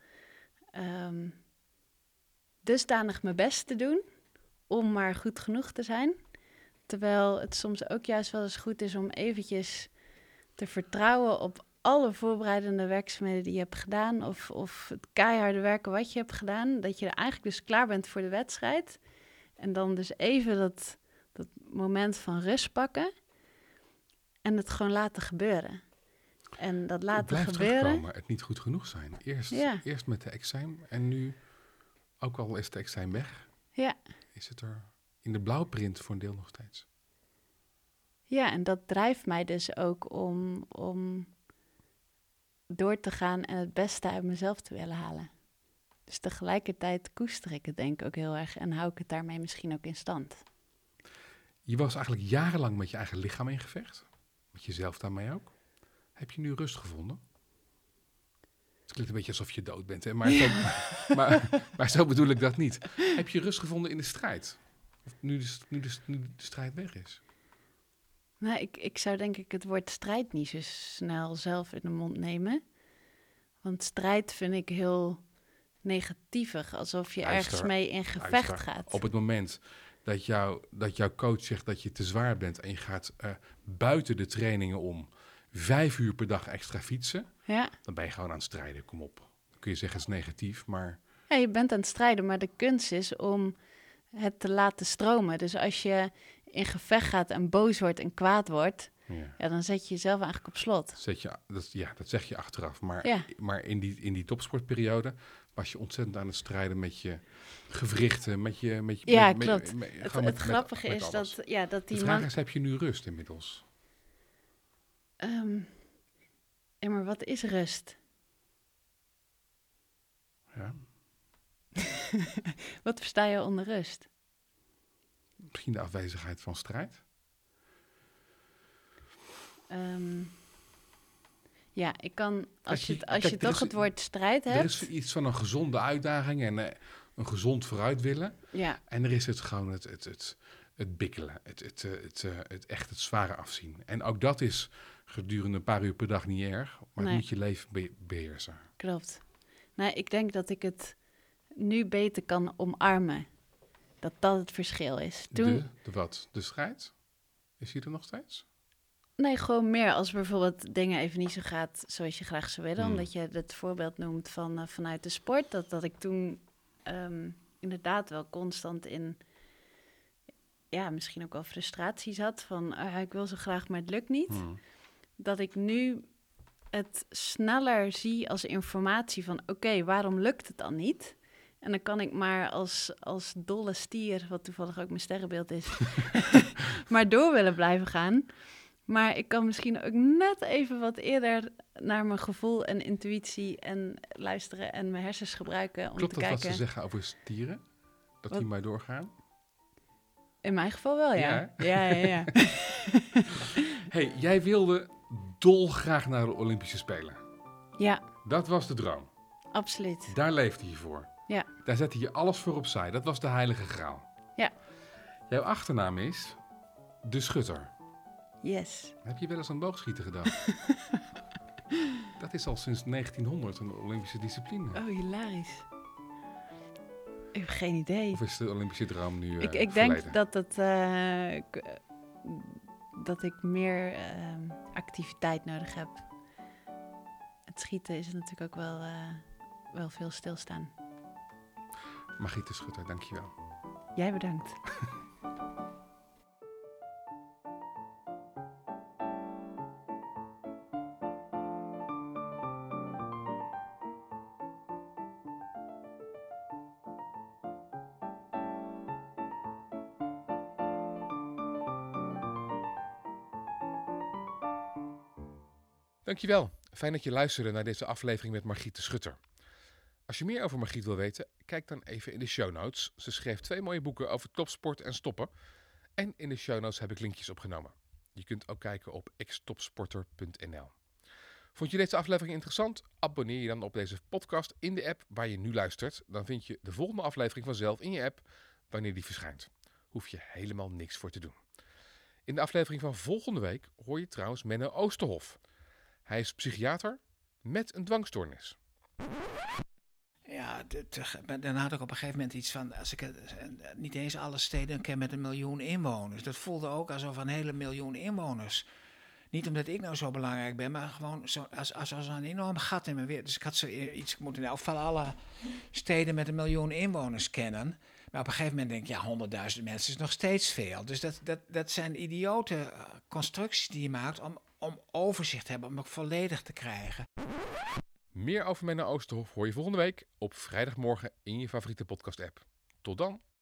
dusdanig mijn best te doen om maar goed genoeg te zijn. Terwijl het soms ook juist wel eens goed is om eventjes te vertrouwen op alle voorbereidende werkzaamheden die je hebt gedaan. Of, of het keiharde werken wat je hebt gedaan. Dat je er eigenlijk dus klaar bent voor de wedstrijd. En dan dus even dat, dat moment van rust pakken. En het gewoon laten gebeuren. En dat laten Blijf gebeuren. terugkomen, het niet goed genoeg zijn. Eerst, Ja. eerst met de examen en nu, ook al is de examen weg, Ja. is het er in de blauwprint voor een deel nog steeds. Ja, en dat drijft mij dus ook om, om door te gaan en het beste uit mezelf te willen halen. Dus tegelijkertijd koester ik het denk ik ook heel erg en hou ik het daarmee misschien ook in stand. Je was eigenlijk jarenlang met je eigen lichaam in gevecht. Met jezelf daarmee ook. Heb je nu rust gevonden? Het klinkt een beetje alsof je dood bent, hè? Maar, zo, maar, maar zo bedoel ik dat niet. Heb je rust gevonden in de strijd? Of nu de, nu de, nu de strijd weg is? Nou, ik, ik zou denk ik het woord strijd niet zo snel zelf in de mond nemen. Want strijd vind ik heel negatievig, alsof je Luister, ergens mee in gevecht gaat. Op het moment dat, jou, dat jouw coach zegt dat je te zwaar bent en je gaat eh, buiten de trainingen om vijf uur per dag extra fietsen, Ja. dan ben je gewoon aan het strijden. Kom op. Dan kun je zeggen het is negatief, maar ja, je bent aan het strijden, maar de kunst is om het te laten stromen. Dus als je in gevecht gaat en boos wordt en kwaad wordt, Ja. ja, dan zet je jezelf eigenlijk op slot. Zet je, dat, ja, dat zeg je achteraf. Maar, Ja. maar in, die, in die topsportperiode was je ontzettend aan het strijden met je gewrichten, met je... Met je Ja, met- klopt. met- Het, gewoon het met- grappige is alles. dat, ja, dat De die vraag man... is, heb je nu rust inmiddels? Ja, maar wat is rust? Ja. Wat versta je onder rust? Misschien de afwezigheid van strijd? Ehm, ja, ik kan, als je- je, als kijk, je er toch is- het woord strijd Er hebt... is iets van een gezonde uitdaging en eh, een gezond vooruit willen. Ja, En er is het gewoon het, het, het, het bikkelen, het, het, eh, het, eh, het echt het zware afzien. En ook dat is gedurende een paar uur per dag niet erg, maar Nee. het moet je leven be- beheersen. klopt. Nou, ik denk dat ik het nu beter kan omarmen. Dat dat het verschil is. Toen, De, de wat? De strijd? Is die er nog steeds? Nee, gewoon meer als bijvoorbeeld dingen even niet zo gaat zoals je graag zou willen. Hmm. Omdat je het voorbeeld noemt van, eh, vanuit de sport. Dat, dat ik toen ehm, inderdaad wel constant in, ja, misschien ook wel frustratie zat. Van, ah, ik wil zo graag, maar het lukt niet. Hmm. Dat ik nu het sneller zie als informatie van, oké, waarom lukt het dan niet? En dan kan ik maar als, als dolle stier, wat toevallig ook mijn sterrenbeeld is, maar door willen blijven gaan. Maar ik kan misschien ook net even wat eerder naar mijn gevoel en intuïtie en luisteren en mijn hersens gebruiken om Klopt te dat wat kijken. ze zeggen over stieren? Dat Wat? die maar doorgaan? In mijn geval wel, ja. Ja, Ja, ja, ja. hey, jij wilde dolgraag naar de Olympische Spelen. ja, Dat was de droom. absoluut. Daar leefde je voor. Ja. Daar zette je alles voor opzij. Dat was de heilige graal. Ja. Jouw achternaam is De Schutter. Yes. Heb je wel eens aan boogschieten gedaan? dat is al sinds 1900 een Olympische discipline. Oh, hilarisch. Ik heb geen idee. Of is de Olympische droom nu eh ik ik verleden? denk dat, het, eh, k- dat ik meer activiteit nodig heb. Het schieten is natuurlijk ook wel, eh, wel veel stilstaan. Margriet de Schutter, dankjewel. Jij bedankt. Dankjewel. Fijn dat je luisterde naar deze aflevering met Margriet de Schutter. Als je meer over Margriet wil weten, kijk dan even in de show notes. Ze schreef twee mooie boeken over topsport en stoppen. En in de show notes heb ik linkjes opgenomen. Je kunt ook kijken op xtopsporter.nl. Vond je deze aflevering interessant? Abonneer je dan op deze podcast in de app waar je nu luistert. Dan vind je de volgende aflevering vanzelf in je app wanneer die verschijnt. Hoef je helemaal niks voor te doen. In de aflevering van volgende week hoor je trouwens Menno Oosterhof. Hij is psychiater met een dwangstoornis. Dan had ik op een gegeven moment iets van, als ik eh, niet eens alle steden ken met een miljoen inwoners. Dat voelde ook alsof een hele miljoen inwoners. Niet omdat ik nou zo belangrijk ben, maar gewoon zo, als, als, als een enorm gat in mijn wereld. Dus ik had zo i- iets, ik moet in elk alle steden met een miljoen inwoners kennen. Maar op een gegeven moment denk ik, ja, honderdduizend mensen is nog steeds veel. Dus dat, dat, dat zijn idiote eh, constructies die je maakt om, om overzicht te hebben, om het volledig te krijgen. Meer over Menno Oosterhof hoor je volgende week op vrijdagmorgen in je favoriete podcast app. Tot dan!